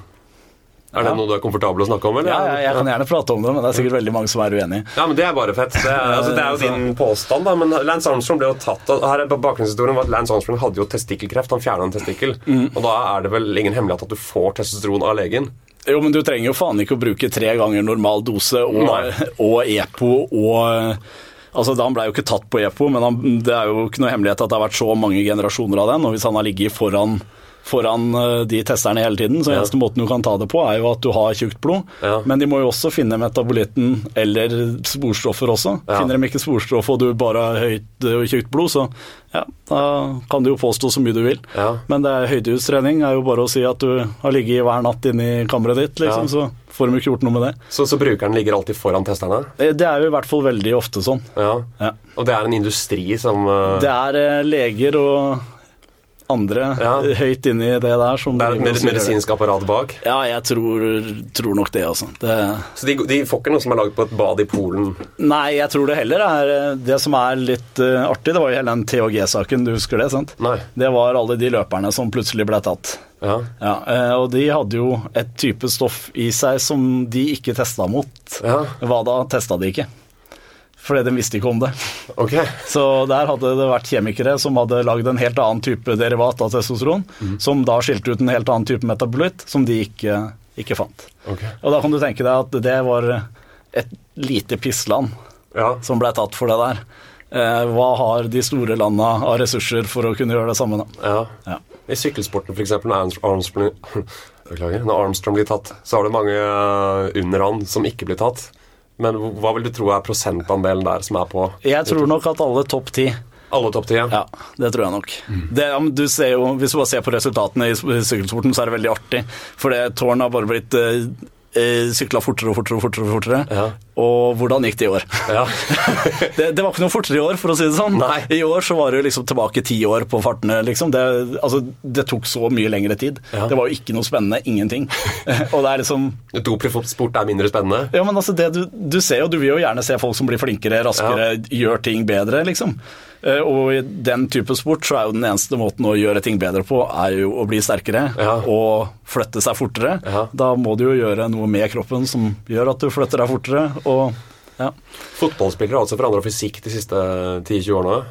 Er det noe du er komfortabel å snakke om, eller? Ja, jeg kan gjerne prate om det, men det er sikkert veldig mange som er uenig. Ja, men Det er bare fett. Det er, altså, det er jo din påstand, da. Men Lance Armstrong ble jo tatt og Her er bakgrunnshistorien var at Lance Armstrong hadde jo testikkelkreft. Han fjerna en testikkel. Og da er det vel ingen hemmelighet at du får testosteron av legen. Jo, men du trenger jo faen ikke å bruke tre ganger normal dose og, og EPO og Altså, Han ble jo ikke tatt på EPO, men han, det er jo ikke noe hemmelighet at det har vært så mange generasjoner av den. Og hvis han har ligget foran, foran eh, de testerne hele tiden, så Ja. eneste måten du kan ta det på, er jo at du har tjukt blod. Ja. Men de må jo også finne metabolitten eller sporstoffer også. Ja. Finner de ikke sporstoff og du bare har høyt og tjukt blod, så ja, da kan du jo påstå så mye du vil. Men det er høydehustrening er jo bare å si at du har ligget hver natt inne i kammeret ditt, liksom, så får de ikke gjort noe med det. Så, så brukeren ligger alltid foran testerne? Det det er jo i hvert fall veldig ofte sånn. Ja. Ja. Og det er en industri som uh... Det er uh, leger og andre Ja. høyt inni det der som Det er et med- medisinsk apparat bak. Ja, jeg tror, tror nok det, altså. Det, Så de, de får ikke noe som er laget på et bad i Polen? nei, jeg tror det heller er eh, Det som er litt uh, artig, det var jo hele den THG-saken, du husker det, sant? Nei. Det var alle de løperne som plutselig ble tatt. Ja. Ja, eh, og de hadde jo et type stoff i seg som de ikke testa mot. Ja. Hva da testa de ikke? Fordi de visste ikke om det. Okay. Så der hadde det vært kjemikere som hadde lagd en helt annen type derivat av testosteron, som da skilte ut en helt annen type metabolitt, som de ikke, ikke fant. Okay. Og da kan du tenke deg at det var et lite pissland Ja. som ble tatt for det der. Eh, hva har de store landa av ressurser for å kunne gjøre det samme, da? ja. Ja. I sykkelsporten, eksempel, når Armstrong, Beklager, når Armstrong blir tatt, så har det mange eh, under han som ikke blir tatt. Men hva vil du tro er prosentandelen der som er på Jeg tror nok at alle topp ti alle topp ti? Ja, det tror jeg nok. Det, du ser jo, hvis du bare ser på resultatene i sykkelsporten, så er det veldig artig. For det tårnet har bare blitt eh, eh, sykla fortere og fortere og fortere. Fortere. Ja. Og hvordan gikk det i år? Ja. det, det var ikke noe fortere i år, for å si det sånn. Nei. I år så var det liksom tilbake ti år på fartene, liksom. Det, altså, det tok så mye lengre tid. Ja. Det var jo ikke noe spennende. Ingenting. og det er liksom Dopsport er mindre spennende? ja, men altså det du, du ser jo, du vil jo gjerne se folk som blir flinkere, raskere, gjør ting bedre, liksom. Eh, Og i den type sport så er jo den eneste måten å gjøre ting bedre på, er jo å bli sterkere Ja. og flytte seg fortere. Ja. Da må du jo gjøre noe med kroppen som gjør at du flytter deg fortere, og ja. Fotballspillere har altså forandra fysikk de siste 10-20 årene.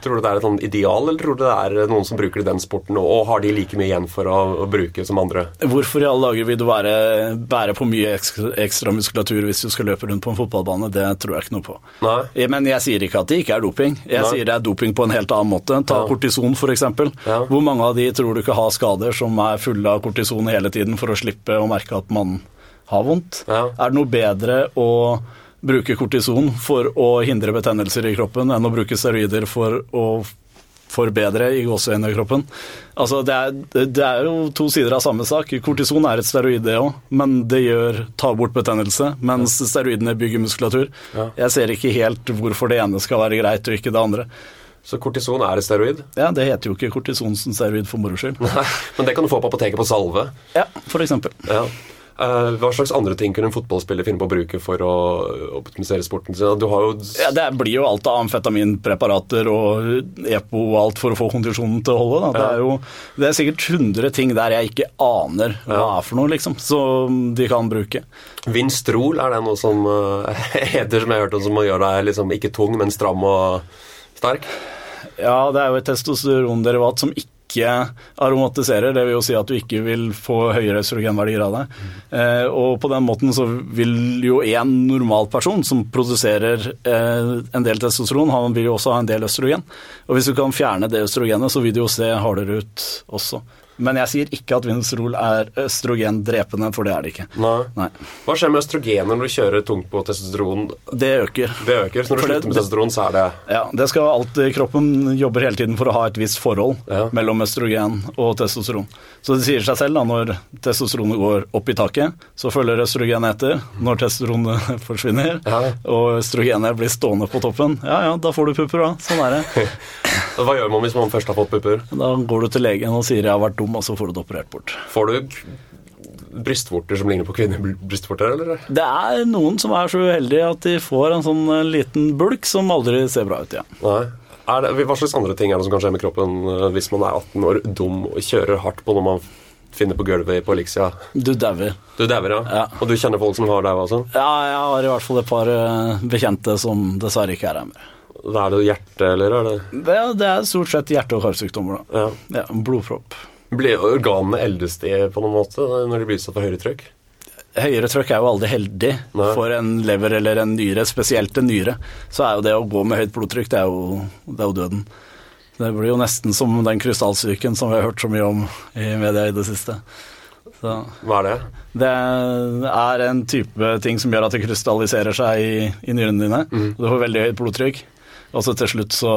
Tror du det er et sånn ideal, eller tror du det er noen som bruker den sporten, og har de like mye igjen for å, å bruke som andre? Hvorfor i alle dager vil du være, bære på mye ekstra, ekstra muskulatur hvis du skal løpe rundt på en fotballbane? Det tror jeg ikke noe på. Nei? Men jeg sier ikke at det ikke er doping. Jeg Nei. sier det er doping på en helt annen måte. Ta Ja. kortison f.eks. Ja. Hvor mange av de tror du ikke har skader som er fulle av kortison hele tiden for å slippe å merke at man har vondt? Ja. Er det noe bedre å bruke kortison for å hindre betennelser i kroppen enn å bruke steroider for å forbedre i gåseøynekroppen. Altså, det, er, det er jo to sider av samme sak. Kortison er et steroid, det òg, men det gjør, tar bort betennelse, mens steroidene bygger muskulatur. Ja. Jeg ser ikke helt hvorfor det ene skal være greit og ikke det andre. Så kortison er et steroid? Ja, Det heter jo ikke kortison som steroid for moro skyld. Nei, men det kan du få på apoteket på salve. Ja, for eksempel. Ja. Eh, hva slags andre ting kunne en fotballspiller finne på å bruke for å optimisere sporten sin? Du har jo Ja, det blir jo alt av amfetaminpreparater og EPO og alt for å få kondisjonen til å holde. Det, er jo, det er sikkert 100 ting der jeg ikke aner hva er for noe, liksom, som de kan bruke. Vinstrol, er det noe som eh, heter, som jeg har hørt om, som gjør deg liksom ikke tung, men stram og sterk? Ja, det er jo et testosteronderivat som ikke aromatiserer, det vil jo si at du ikke vil få høyere østrogenverdier av det. Eh, og på den måten så vil jo en normal person som produserer eh, en del testosteron, han vil jo også ha en del østrogen. Og hvis du kan fjerne det østrogenet, så vil det jo se hardere ut også. Men jeg sier ikke at Vinstrol er østrogendrepende, for det er det ikke. Nei. Nei. Hva skjer med østrogenet når du kjører tungt på testosteron? Det øker. Det øker, så når du For det- slutter med testosteron, så er det Ja, det skal alltid, Kroppen jobber hele tiden for å ha et visst forhold Ja. mellom østrogen og testosteron. Så det sier seg selv da, når testosteronet går opp i taket, så følger østrogenet etter. Når testosteronet forsvinner Ja. og østrogenet blir stående på toppen, ja ja, da får du pupper, da. Sånn er det. Hva gjør man hvis man først har fått pupper? Da går du til legen og sier 'jeg har vært dum', og så får du det operert bort. Får du brystvorter som ligner på kvinnebrystvorter, eller? Det er noen som er så uheldige at de får en sånn eh, liten bulk som aldri ser bra ut igjen. Nei. Er det, hva slags andre ting er det som kan skje med kroppen eh, hvis man er 18 år, dum og kjører hardt på når man finner på gulvet på Elixia? Du dauer. Du dauer, ja. Ja. Og du kjenner folk som har daua også? Ja, jeg har i hvert fall et par eh, bekjente som dessverre ikke er her mer. Er det hjerte, eller er det Det, det er stort sett hjerte- og karsykdommer. da. Ja. Ja, blodpropp. Blir organene eldes de på noen måte når de blir utsatt for høyere trykk? Høyere trøkk er jo aldri heldig Nei. for en lever eller en nyre, spesielt en nyre. Så er jo det å gå med høyt blodtrykk, det er jo, det er jo døden. Det blir jo nesten som den krystallsyken som vi har hørt så mye om i media i det siste. Så Hva er det? det er en type ting som gjør at det krystalliserer seg i, i nyrene dine. Mm. Du får veldig høyt blodtrykk, og så til slutt så,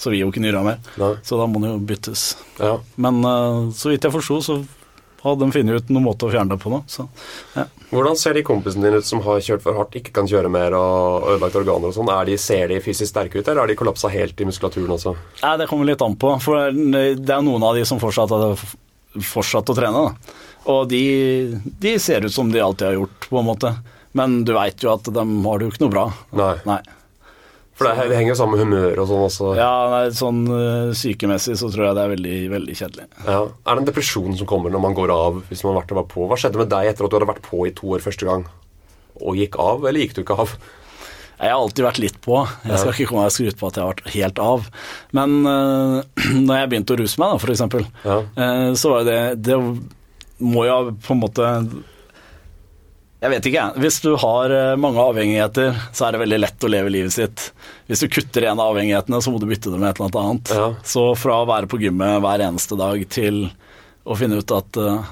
så vil jo ikke nyra mer. Nei. Så da må den jo byttes. Ja. Men uh, så vidt jeg forsto, så hadde de funnet ut noen måte å fjerne det på nå. Så ja. Hvordan ser de kompisene dine ut som har kjørt for hardt, ikke kan kjøre mer og ødelagt organer og sånn? Er ser de fysisk sterke ut, eller har de kollapsa helt i muskulaturen også? Nei, det kommer litt an på. For det er noen av de som fortsatt har fortsatt å trene. Da. Og de, de ser ut som de alltid har gjort, på en måte. Men du veit jo at de har det jo ikke noe bra. Nei. Nei. For det, det henger jo sammen med humør og sånn også. Ja, nei, sånn eh, sykemessig så tror jeg det er veldig, veldig kjedelig. Ja. Er det en depresjon som kommer når man går av hvis man har vært og var på? Hva skjedde med deg etter at du hadde vært på i to år første gang? Og gikk av, eller gikk du ikke av? Jeg har alltid vært litt på. Jeg skal ikke komme og skryte på at jeg har vært helt av. Men uh, når jeg begynte å ruse meg, da, eksempel, Ja. eh, så var det Det må jo på en måte Jeg vet ikke. Hvis du har eh, mange avhengigheter, så er det veldig lett å leve livet sitt. Hvis du kutter en av avhengighetene, så må du bytte det med et eller annet. Ja. Så fra å være på gymmet hver eneste dag til å finne ut at uh,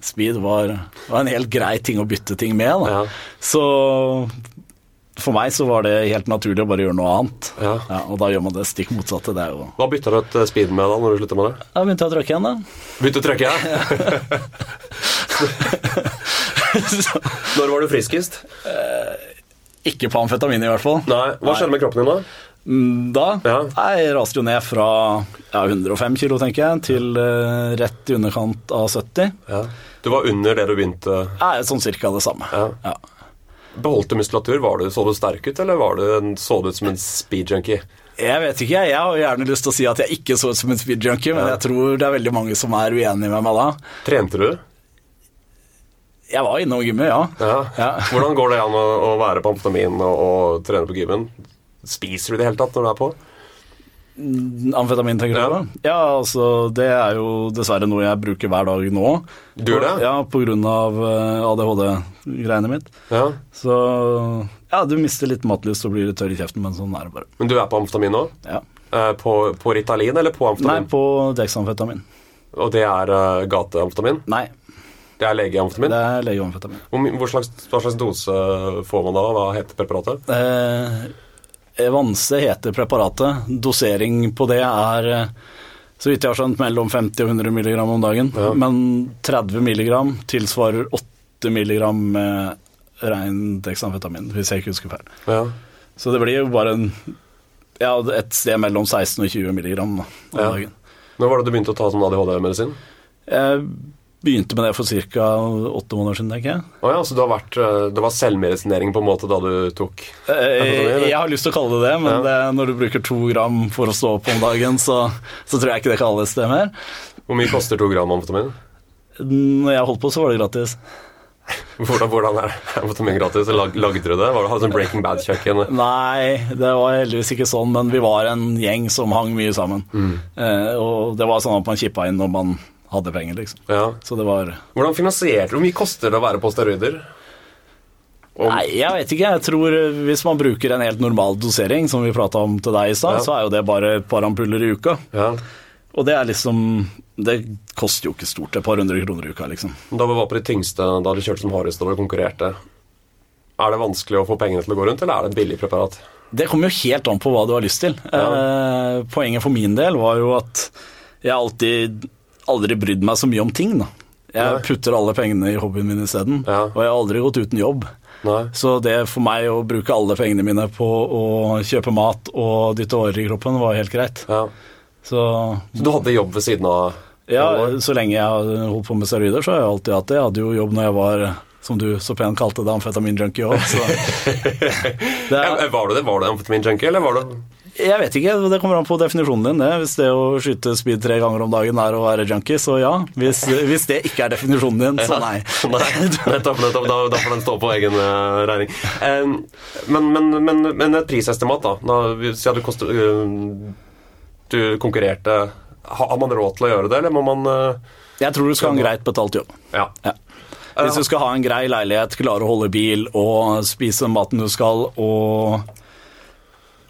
speed var, var en helt grei ting å bytte ting med. Ja. Så for meg så var det helt naturlig å bare gjøre noe annet. Ja. og da gjør man det stikk motsatte. Det jo Hva bytta du ut eh, speed med da, når du slutta med det? Da begynte jeg å trøkke igjen, da. Begynte å trøkke, ja? Når var du friskest? Ikke på amfetamin, i hvert fall. Nei. Hva skjedde med kroppen din da? Mm, Da Ja. jeg raste jo ned fra ja, 105 kilo, tenker jeg, til uh, rett i underkant av 70. Ja. Du var under det du begynte Ja, sånn cirka det samme. Ja. Ja. Beholdt du muskulatur? Var du, så du sterk ut, eller var du en, så du ut som en speed junkie? Jeg vet ikke, jeg har gjerne lyst til å si at jeg ikke så ut som en speed junkie, men jeg tror det er veldig mange som er uenige med meg da. Trente du? Jeg var innom gymmet, ja. Ja. Ja. Hvordan går det an å, å være på amfetamin og, og trene på gymmen? Spiser du i det hele tatt når du er på? Amfetamin, tenker du Ja. på? Ja, altså, det er jo dessverre noe jeg bruker hver dag nå. Du gjør det? Ja, av eh, ADHD-greiene mitt. Ja. Så ja, du mister litt matlyst og blir litt tørr i kjeften, men sånn er det bare. Men du er på amfetamin nå? Ja. Eh, på, på Ritalin eller på amfetamin? Nei, på dexamfetamin. Og det er uh, gateamfetamin? Nei, Det er legeamfetamin? det er legeamfetamin. Hvor, slags, hva slags dose får man da? Hva heter preparatet? Eh, Evanse heter preparatet. Dosering på det er, eh, så vidt jeg har skjønt, mellom 50 og 100 mg om dagen. Ja. Men 30 mg tilsvarer 8 mg med rent dexamfetamin, hvis jeg ikke husker feil. Ja. Så det blir jo bare en, ja, et sted mellom 16 og 20 mg om dagen. Når var det du begynte å ta sånn ADHD-medisin? Jeg begynte med det for ca. åtte måneder siden, tenker jeg. Oh ja, så vært, eh, det var selvmedisinering på en måte da du tok Eh, Jeg har lyst til å kalle det det, men Ja. det, når du bruker to gram for å stå opp om dagen, så, så tror jeg ikke det kalles det mer. Hvor mye koster to gram amfetamin? Når jeg holdt på, så var det gratis. Hvordan, hvordan er amfetamin gratis? Lag, lagde du det? Var det sånn Breaking Bad-kjøkken? Nei, det var heldigvis ikke sånn, men vi var en gjeng som hang mye sammen. Eh, og det var sånn at man kippa inn når man hadde penger, liksom. Ja. Så det var Hvordan finansierte du? Hvor mye koster det å være på steroider? Om... Nei, jeg vet ikke. Jeg tror eh, hvis man bruker en helt normal dosering, som vi prata om til deg i stad, Ja. så er jo det bare et par ampuller i uka. Ja. Og det er liksom Det koster jo ikke stort, et par hundre kroner i uka, liksom. Da vi var på de tyngste, da du kjørte som hardest og konkurrerte, er det vanskelig å få pengene til å gå rundt, eller er det et billig preparat? Det kommer jo helt an på hva du har lyst til. Eh, poenget for min del var jo at jeg alltid aldri brydd meg så mye om ting, da. Jeg putter alle pengene i hobbyen min isteden, Ja. og jeg har aldri gått uten jobb. Nei. Så det for meg å bruke alle pengene mine på å kjøpe mat og dytte årer i kroppen, var helt greit. Ja. Så Så du hadde jobb ved siden av? ja, så lenge jeg har holdt på med steroider, så har jeg alltid hatt det. Jeg hadde jo jobb når jeg var, som du så pent kalte det, amfetaminjunkie òg, Var du det? Var du amfetamin-junkie, eller var du Jeg vet ikke, det kommer an på definisjonen din. det. Hvis det å skyte speed tre ganger om dagen er å være junkie, så ja. Hvis, hvis det ikke er definisjonen din, så nei. Nei, nettopp, nettopp. Da, da får den stå på egen eh, regning. Eh, men, men, men, men et prisestimat, da. da Siden du, eh, du konkurrerte. Har man råd til å gjøre det, eller må man Jeg tror du skal ha en greit betalt jobb. Ja. Ja. Hvis du skal ha en grei leilighet, klare å holde bil og spise maten du skal, og,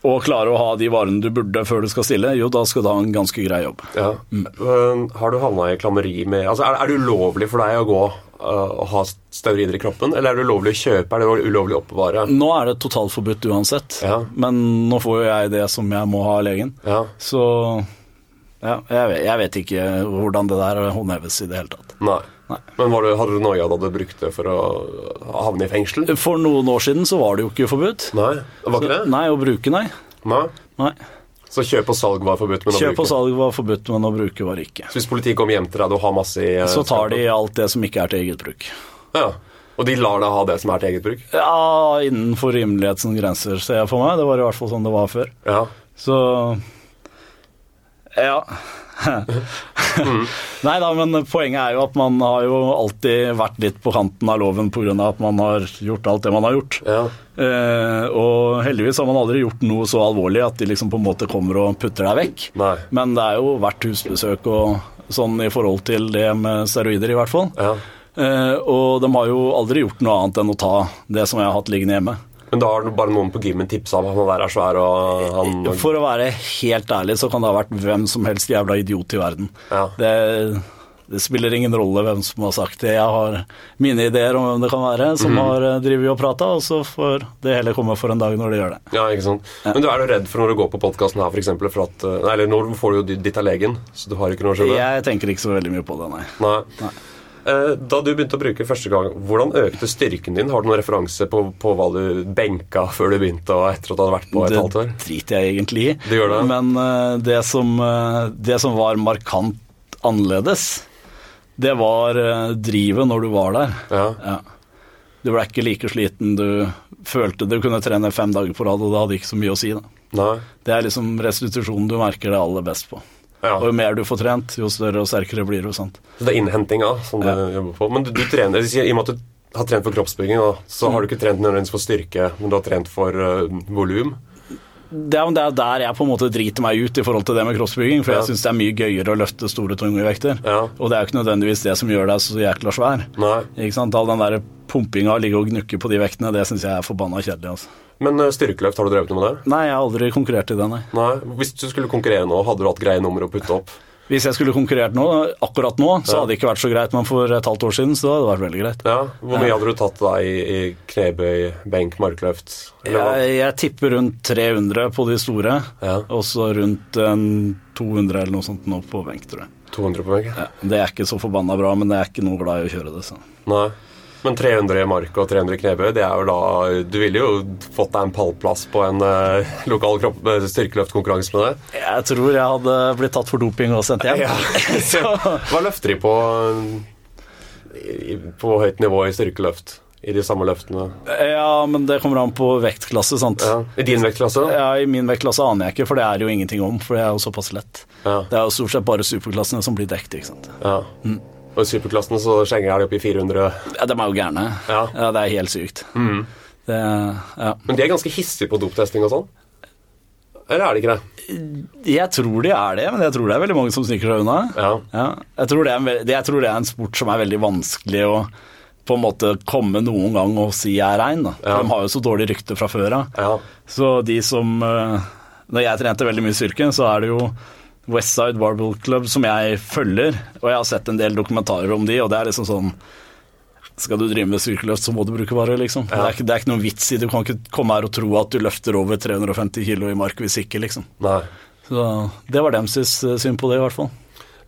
og klare å ha de varene du burde før du skal stille, jo, da skal du ha en ganske grei jobb. ja. Eh, har du havna i klammeri med Altså, er, er det ulovlig for deg å gå eh, og ha steroider i kroppen, eller er det ulovlig å kjøpe? Er det ulovlig å oppbevare? Nå er det totalforbudt uansett, Ja. men nå får jo jeg det som jeg må ha av legen. Ja. Så ja, jeg, jeg vet ikke hvordan det der håndheves i det hele tatt. Nei. Nei. Men var du, hadde du noia da du brukte det for å havne i fengsel? For noen år siden så var det jo ikke forbudt. Nei, det var ikke det? Nei, å bruke, nei. Nei. nei. Så kjøp og salg var forbudt, men å Kjøp bruke og salg var forbudt, men å bruke var ikke. Så hvis politiet kommer hjem til deg og har masse i eh, Så tar de alt det som ikke er til eget bruk. Ja. Og de lar deg ha det som er til eget bruk? Ja, innenfor rimelighetens grenser, ser jeg for meg. Det var i hvert fall sånn det var før. Ja. Så ja. Nei da, men poenget er jo at man har jo alltid vært litt på kanten av loven pga. at man har gjort alt det man har gjort. ja. Eh, og heldigvis har man aldri gjort noe så alvorlig at de liksom på en måte kommer og putter deg vekk. Nei. Men det er jo verdt husbesøk og sånn i forhold til det med steroider, i hvert fall. Ja. Eh, og de har jo aldri gjort noe annet enn å ta det som jeg har hatt liggende hjemme. Men da har du bare noen på gymmen tipsa om han der er svær, og han For å være helt ærlig så kan det ha vært hvem som helst jævla idiot i verden. Ja. Det, det spiller ingen rolle hvem som har sagt det. Jeg har mine ideer om hvem det kan være, som mm. har eh, drevet og prata, og så får det hele komme for en dag når de gjør det. Ja, ikke sant. Men du er jo redd for når du går på podkasten her, for eksempel, for at eh, eller nå får du jo ditt av legen, så du har ikke noe å skjule. Jeg tenker ikke så veldig mye på det, nei. Nei. Nei. Eh, Da du begynte å bruke første gang, hvordan økte styrken din? Har du noen referanse på, på hva du benka før du begynte, og etter at du hadde vært på et halvt år? Det driter jeg egentlig i. Det det? Men eh, det, som, eh, det som var markant annerledes, det var drivet når du var der. Ja. Ja. Du ble ikke like sliten. Du følte du kunne trene fem dager på rad, og det hadde ikke så mye å si. Det er liksom restitusjonen du merker det aller best på. Ja. Og jo mer du får trent, jo større og sterkere blir du. sant? Så det er innhentinga som Ja. du jobber på. Men du, du trener, i og med at du har trent for kroppsbygging, da, så har du ikke trent nødvendigvis for styrke, men du har trent for uh, volum. Det er, det er der jeg på en måte driter meg ut i forhold til det med kroppsbygging, for Ja. jeg syns det er mye gøyere å løfte store, tunge vekter. Ja. Og det er jo ikke nødvendigvis det som gjør deg så jækla svær. Nei. Ikke sant? All den der pumpinga, ligge og gnukke på de vektene, det syns jeg er forbanna kjedelig. Altså. Men uh, styrkeløft, har du drevet noe med det? Nei, jeg har aldri konkurrert i det, nei. Nei. Hvis du skulle konkurrere nå, hadde du hatt greie nummer å putte opp? Hvis jeg skulle konkurrert nå, akkurat nå, så hadde det ikke vært så greit, men for et halvt år siden så hadde det vært veldig greit. Ja. Hvor mye hadde du tatt da i, i knebøy, benk, markløft? Jeg, jeg tipper rundt 300 på de store, Ja. og så rundt en 200 eller noe sånt nå på benk, tror jeg. 200 på benk? Ja, det er ikke så forbanna bra, men jeg er ikke noe glad i å kjøre det. Så. Nei. Men 300 i mark og 300 i knebøy, det er jo da Du ville jo fått deg en pallplass på en uh, lokal kropp, eh, styrkeløftkonkurranse med det. Jeg tror jeg hadde blitt tatt for doping og sendt hjem. Ja. Hva løfter de på? på høyt nivå i styrkeløft. I de samme løftene. Ja, men det kommer an på vektklasse, sant. Ja. I din vektklasse? Ja, I min vektklasse aner jeg ikke, for det er jo ingenting om. For det er jo såpass lett. Ja. Det er jo stort sett bare superklassene som blir dekket. ikke sant? ja. Og i superklassen så skjenger de opp i 400. Ja, De er jo gærne. Ja. Det er helt sykt. Det, ja. Men de er ganske hissige på doptesting og sånn? Eller er de ikke det? Jeg tror de er det, men jeg tror det er veldig mange som sniker seg unna. Ja. Jeg, tror det er en, jeg tror det er en sport som er veldig vanskelig å på en måte komme noen gang og si jeg er rein. Ja. De har jo så dårlig rykte fra før av. Ja. Så de som eh, Når jeg trente veldig mye styrke, så er det jo Westside Barbell Club som jeg følger, og jeg har sett en del dokumentarer om de, og det er liksom sånn skal du drive med styrkeløft, så må du bruke varer, liksom. Det, er ikke, det er ikke noen vits i Du kan ikke komme her og tro at du løfter over 350 kilo i mark hvis ikke, liksom. Nei. Så det var deres eh, syn på det, i hvert fall.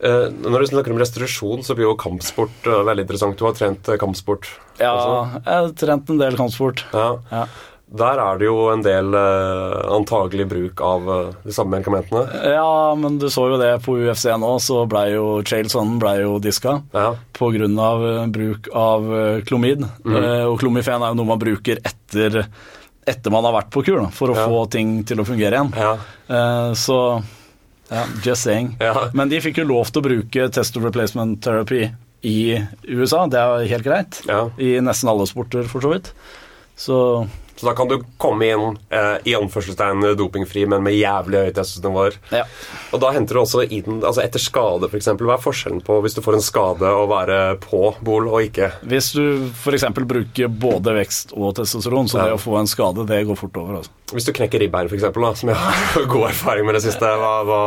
Eh, når du snakker om restitusjon, så blir jo kampsport eh, veldig interessant. Du har trent eh, kampsport. Ja, også. jeg har trent en del kampsport. Ja. Ja. Der er det jo en del eh, antagelig bruk av eh, de samme medikamentene. ja, men du så jo det på UFC nå, så blei jo Chael Sonnen ble jo diska. Ja. Pga. bruk av eh, klomid. Eh, Og klomifen er jo noe man bruker etter, etter man har vært på kur, da, for å Ja. få ting til å fungere igjen. Ja. Eh, Så ja, just saying. Ja. Men de fikk jo lov til å bruke test of replacement therapy i USA, det er helt greit. Ja. I nesten alle sporter, for så vidt. Så Så da kan du komme inn eh, i anførselstegn dopingfri, men med jævlig høyt testosteronivåer. ja. Og da henter du også inn altså etter skade, f.eks. Hva er forskjellen på hvis du får en skade å være på bol og ikke? Hvis du f.eks. bruker både vekst og testosteron, så Ja. det å få en skade, det går fort over. Altså. Hvis du knekker ribbein, f.eks., som jeg har god erfaring med det siste. Hva, hva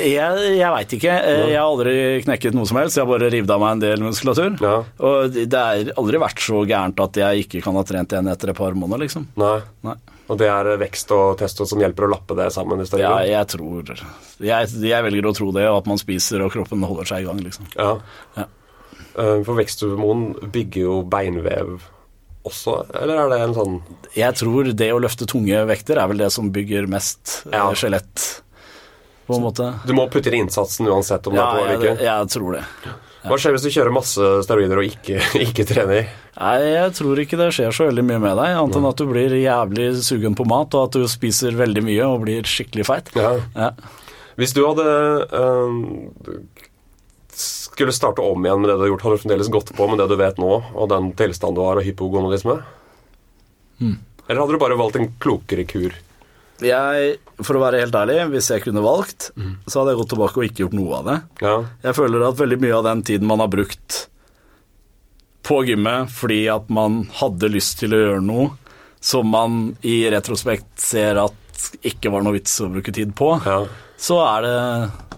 Jeg, jeg veit ikke. Eh, Jeg har aldri knekket noe som helst. Jeg har bare revet av meg en del muskulatur. Ja. Og det har aldri vært så gærent at jeg ikke kan ha trent igjen etter et par måneder, liksom. Nei. Nei. Og det er vekst og testo som hjelper å lappe det sammen? i Ja, jeg tror jeg, jeg velger å tro det, og at man spiser og kroppen holder seg i gang, liksom. Ja. Ja. Eh, For veksthormon bygger jo beinvev også, eller er det en sånn Jeg tror det å løfte tunge vekter er vel det som bygger mest eh, Ja. skjelett, på en måte. Du må putte inn innsatsen uansett om det Ja, er på eller ikke? Ja, jeg tror det. Hva skjer hvis du kjører masse steroider og ikke, ikke trener? Nei, jeg tror ikke det skjer så veldig mye med deg, annet enn at du blir jævlig sugen på mat, og at du spiser veldig mye og blir skikkelig feit. Ja. Ja. Hvis du hadde øh, skulle starte om igjen med det du har gjort, hadde du fremdeles gått på med det du vet nå, og den tilstanden du har av hypogonadisme? Hmm. Eller hadde du bare valgt en klokere kur? Jeg, for å være helt ærlig, hvis jeg kunne valgt, så hadde jeg gått tilbake og ikke gjort noe av det. Ja. Jeg føler at veldig mye av den tiden man har brukt på gymmet fordi at man hadde lyst til å gjøre noe som man i retrospekt ser at ikke var noe vits å bruke tid på, Ja. så er det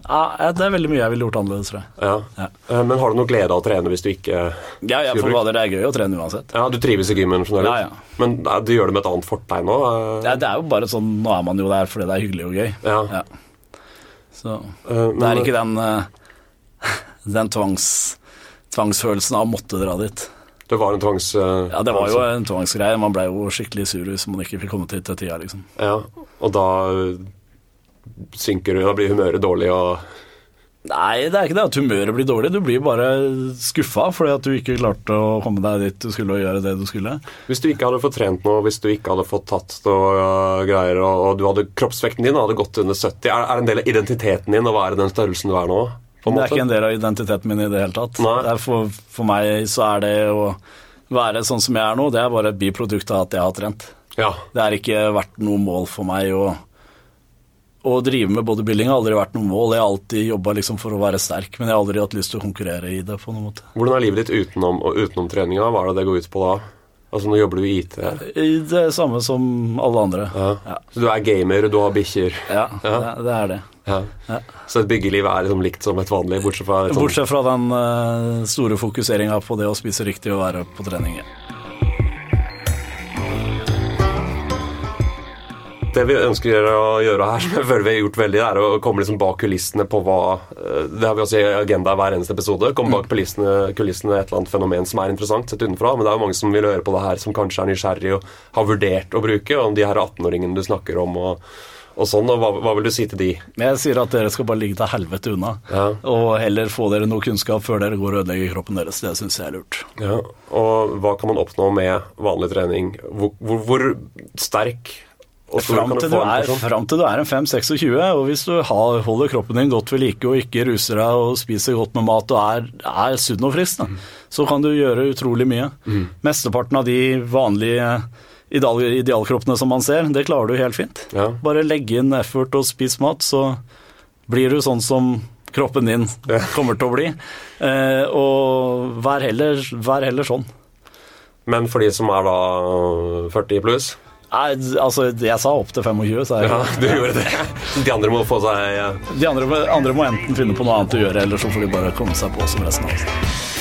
ja, Det er veldig mye jeg ville gjort annerledes, tror jeg. ja. Ja. Eh, Men har du noe glede av å trene hvis du ikke Ja, ja, for det er gøy å trene uansett. Ja, du trives i gymmen, skjønner. Ja, ja. Men eh, du gjør det med et annet fortegn nå? eh? Ja, det er jo bare sånn Nå er man jo der fordi det er hyggelig og gøy. Ja. Ja. Så men- det er ikke den, den tvangs, tvangsfølelsen av å måtte dra dit. Det var en tvangs... Uh, Ja, det var jo en tvangsgreie. Man ble jo skikkelig sur hvis man ikke fikk komme til til tida, liksom. Ja, og da synker du, da blir humøret dårlig og Nei, det er ikke det at humøret blir dårlig. Du blir bare skuffa fordi at du ikke klarte å komme deg dit du skulle og gjøre det du skulle. Hvis du ikke hadde fått trent noe, hvis du ikke hadde fått tatt noe greier, og, du hadde kroppsvekten din hadde gått under 70, er, er det en del av identiteten din å være den størrelsen du er nå? Det er ikke en del av identiteten min i det hele tatt. For, for meg så er det å være sånn som jeg er nå, det er bare et biprodukt av at jeg har trent. Ja. Det har ikke vært noe mål for meg å, å drive med bodybuilding. har aldri vært noe mål. Jeg har alltid jobba liksom for å være sterk, men jeg har aldri hatt lyst til å konkurrere i det. på noen måte. Hvordan er livet ditt utenom, utenom treninga? Hva er det det går ut på da? Altså Nå jobber du i IT. I Det samme som alle andre. Ja. Ja, Så du er gamer, du har bikkjer. ja, Ja. Det, det er det. Ja. Ja. Så et byggeliv er liksom likt som et vanlig, bortsett fra et Bortsett fra den uh, store fokuseringa på det å spise riktig og være på trening. Det vi ønsker å gjøre her, som jeg føler vi har gjort veldig, er å komme liksom bak kulissene på hva eh, Det har vi også i agenda hver eneste episode. Komme bak kulissene, kulissene et eller annet fenomen som er interessant sett utenfra. Men det er jo mange som vil høre på det her, som kanskje er nysgjerrig og har vurdert å bruke. Om de her 18-åringene du snakker om, og, og sånn. Og hva, hva vil du si til de? Jeg sier at dere skal bare ligge til helvete unna, Ja. og heller få dere noe kunnskap før dere går og ødelegger kroppen deres. Det syns jeg er lurt. Ja. Og hva kan man oppnå med vanlig trening? Hvor, hvor, hvor sterk og Fram til, er, fram til du er en 5-26, og hvis du har, holder kroppen din godt ved like og ikke ruser deg og spiser godt med mat og er, er sunn og frisk, da, så kan du gjøre utrolig mye. Mesteparten av de vanlige ideal, idealkroppene som man ser, det klarer du helt fint. Ja. Bare legge inn effort og spis mat, så blir du sånn som kroppen din kommer til å bli. Eh, og vær heller, vær heller sånn. Men for de som er da 40 pluss? Nei, altså, jeg sa opp til 25, så er Ja, du gjorde det. De andre må få seg ja. De andre, andre må enten finne på noe annet å gjøre, eller så får de bare komme seg på som resten av oss.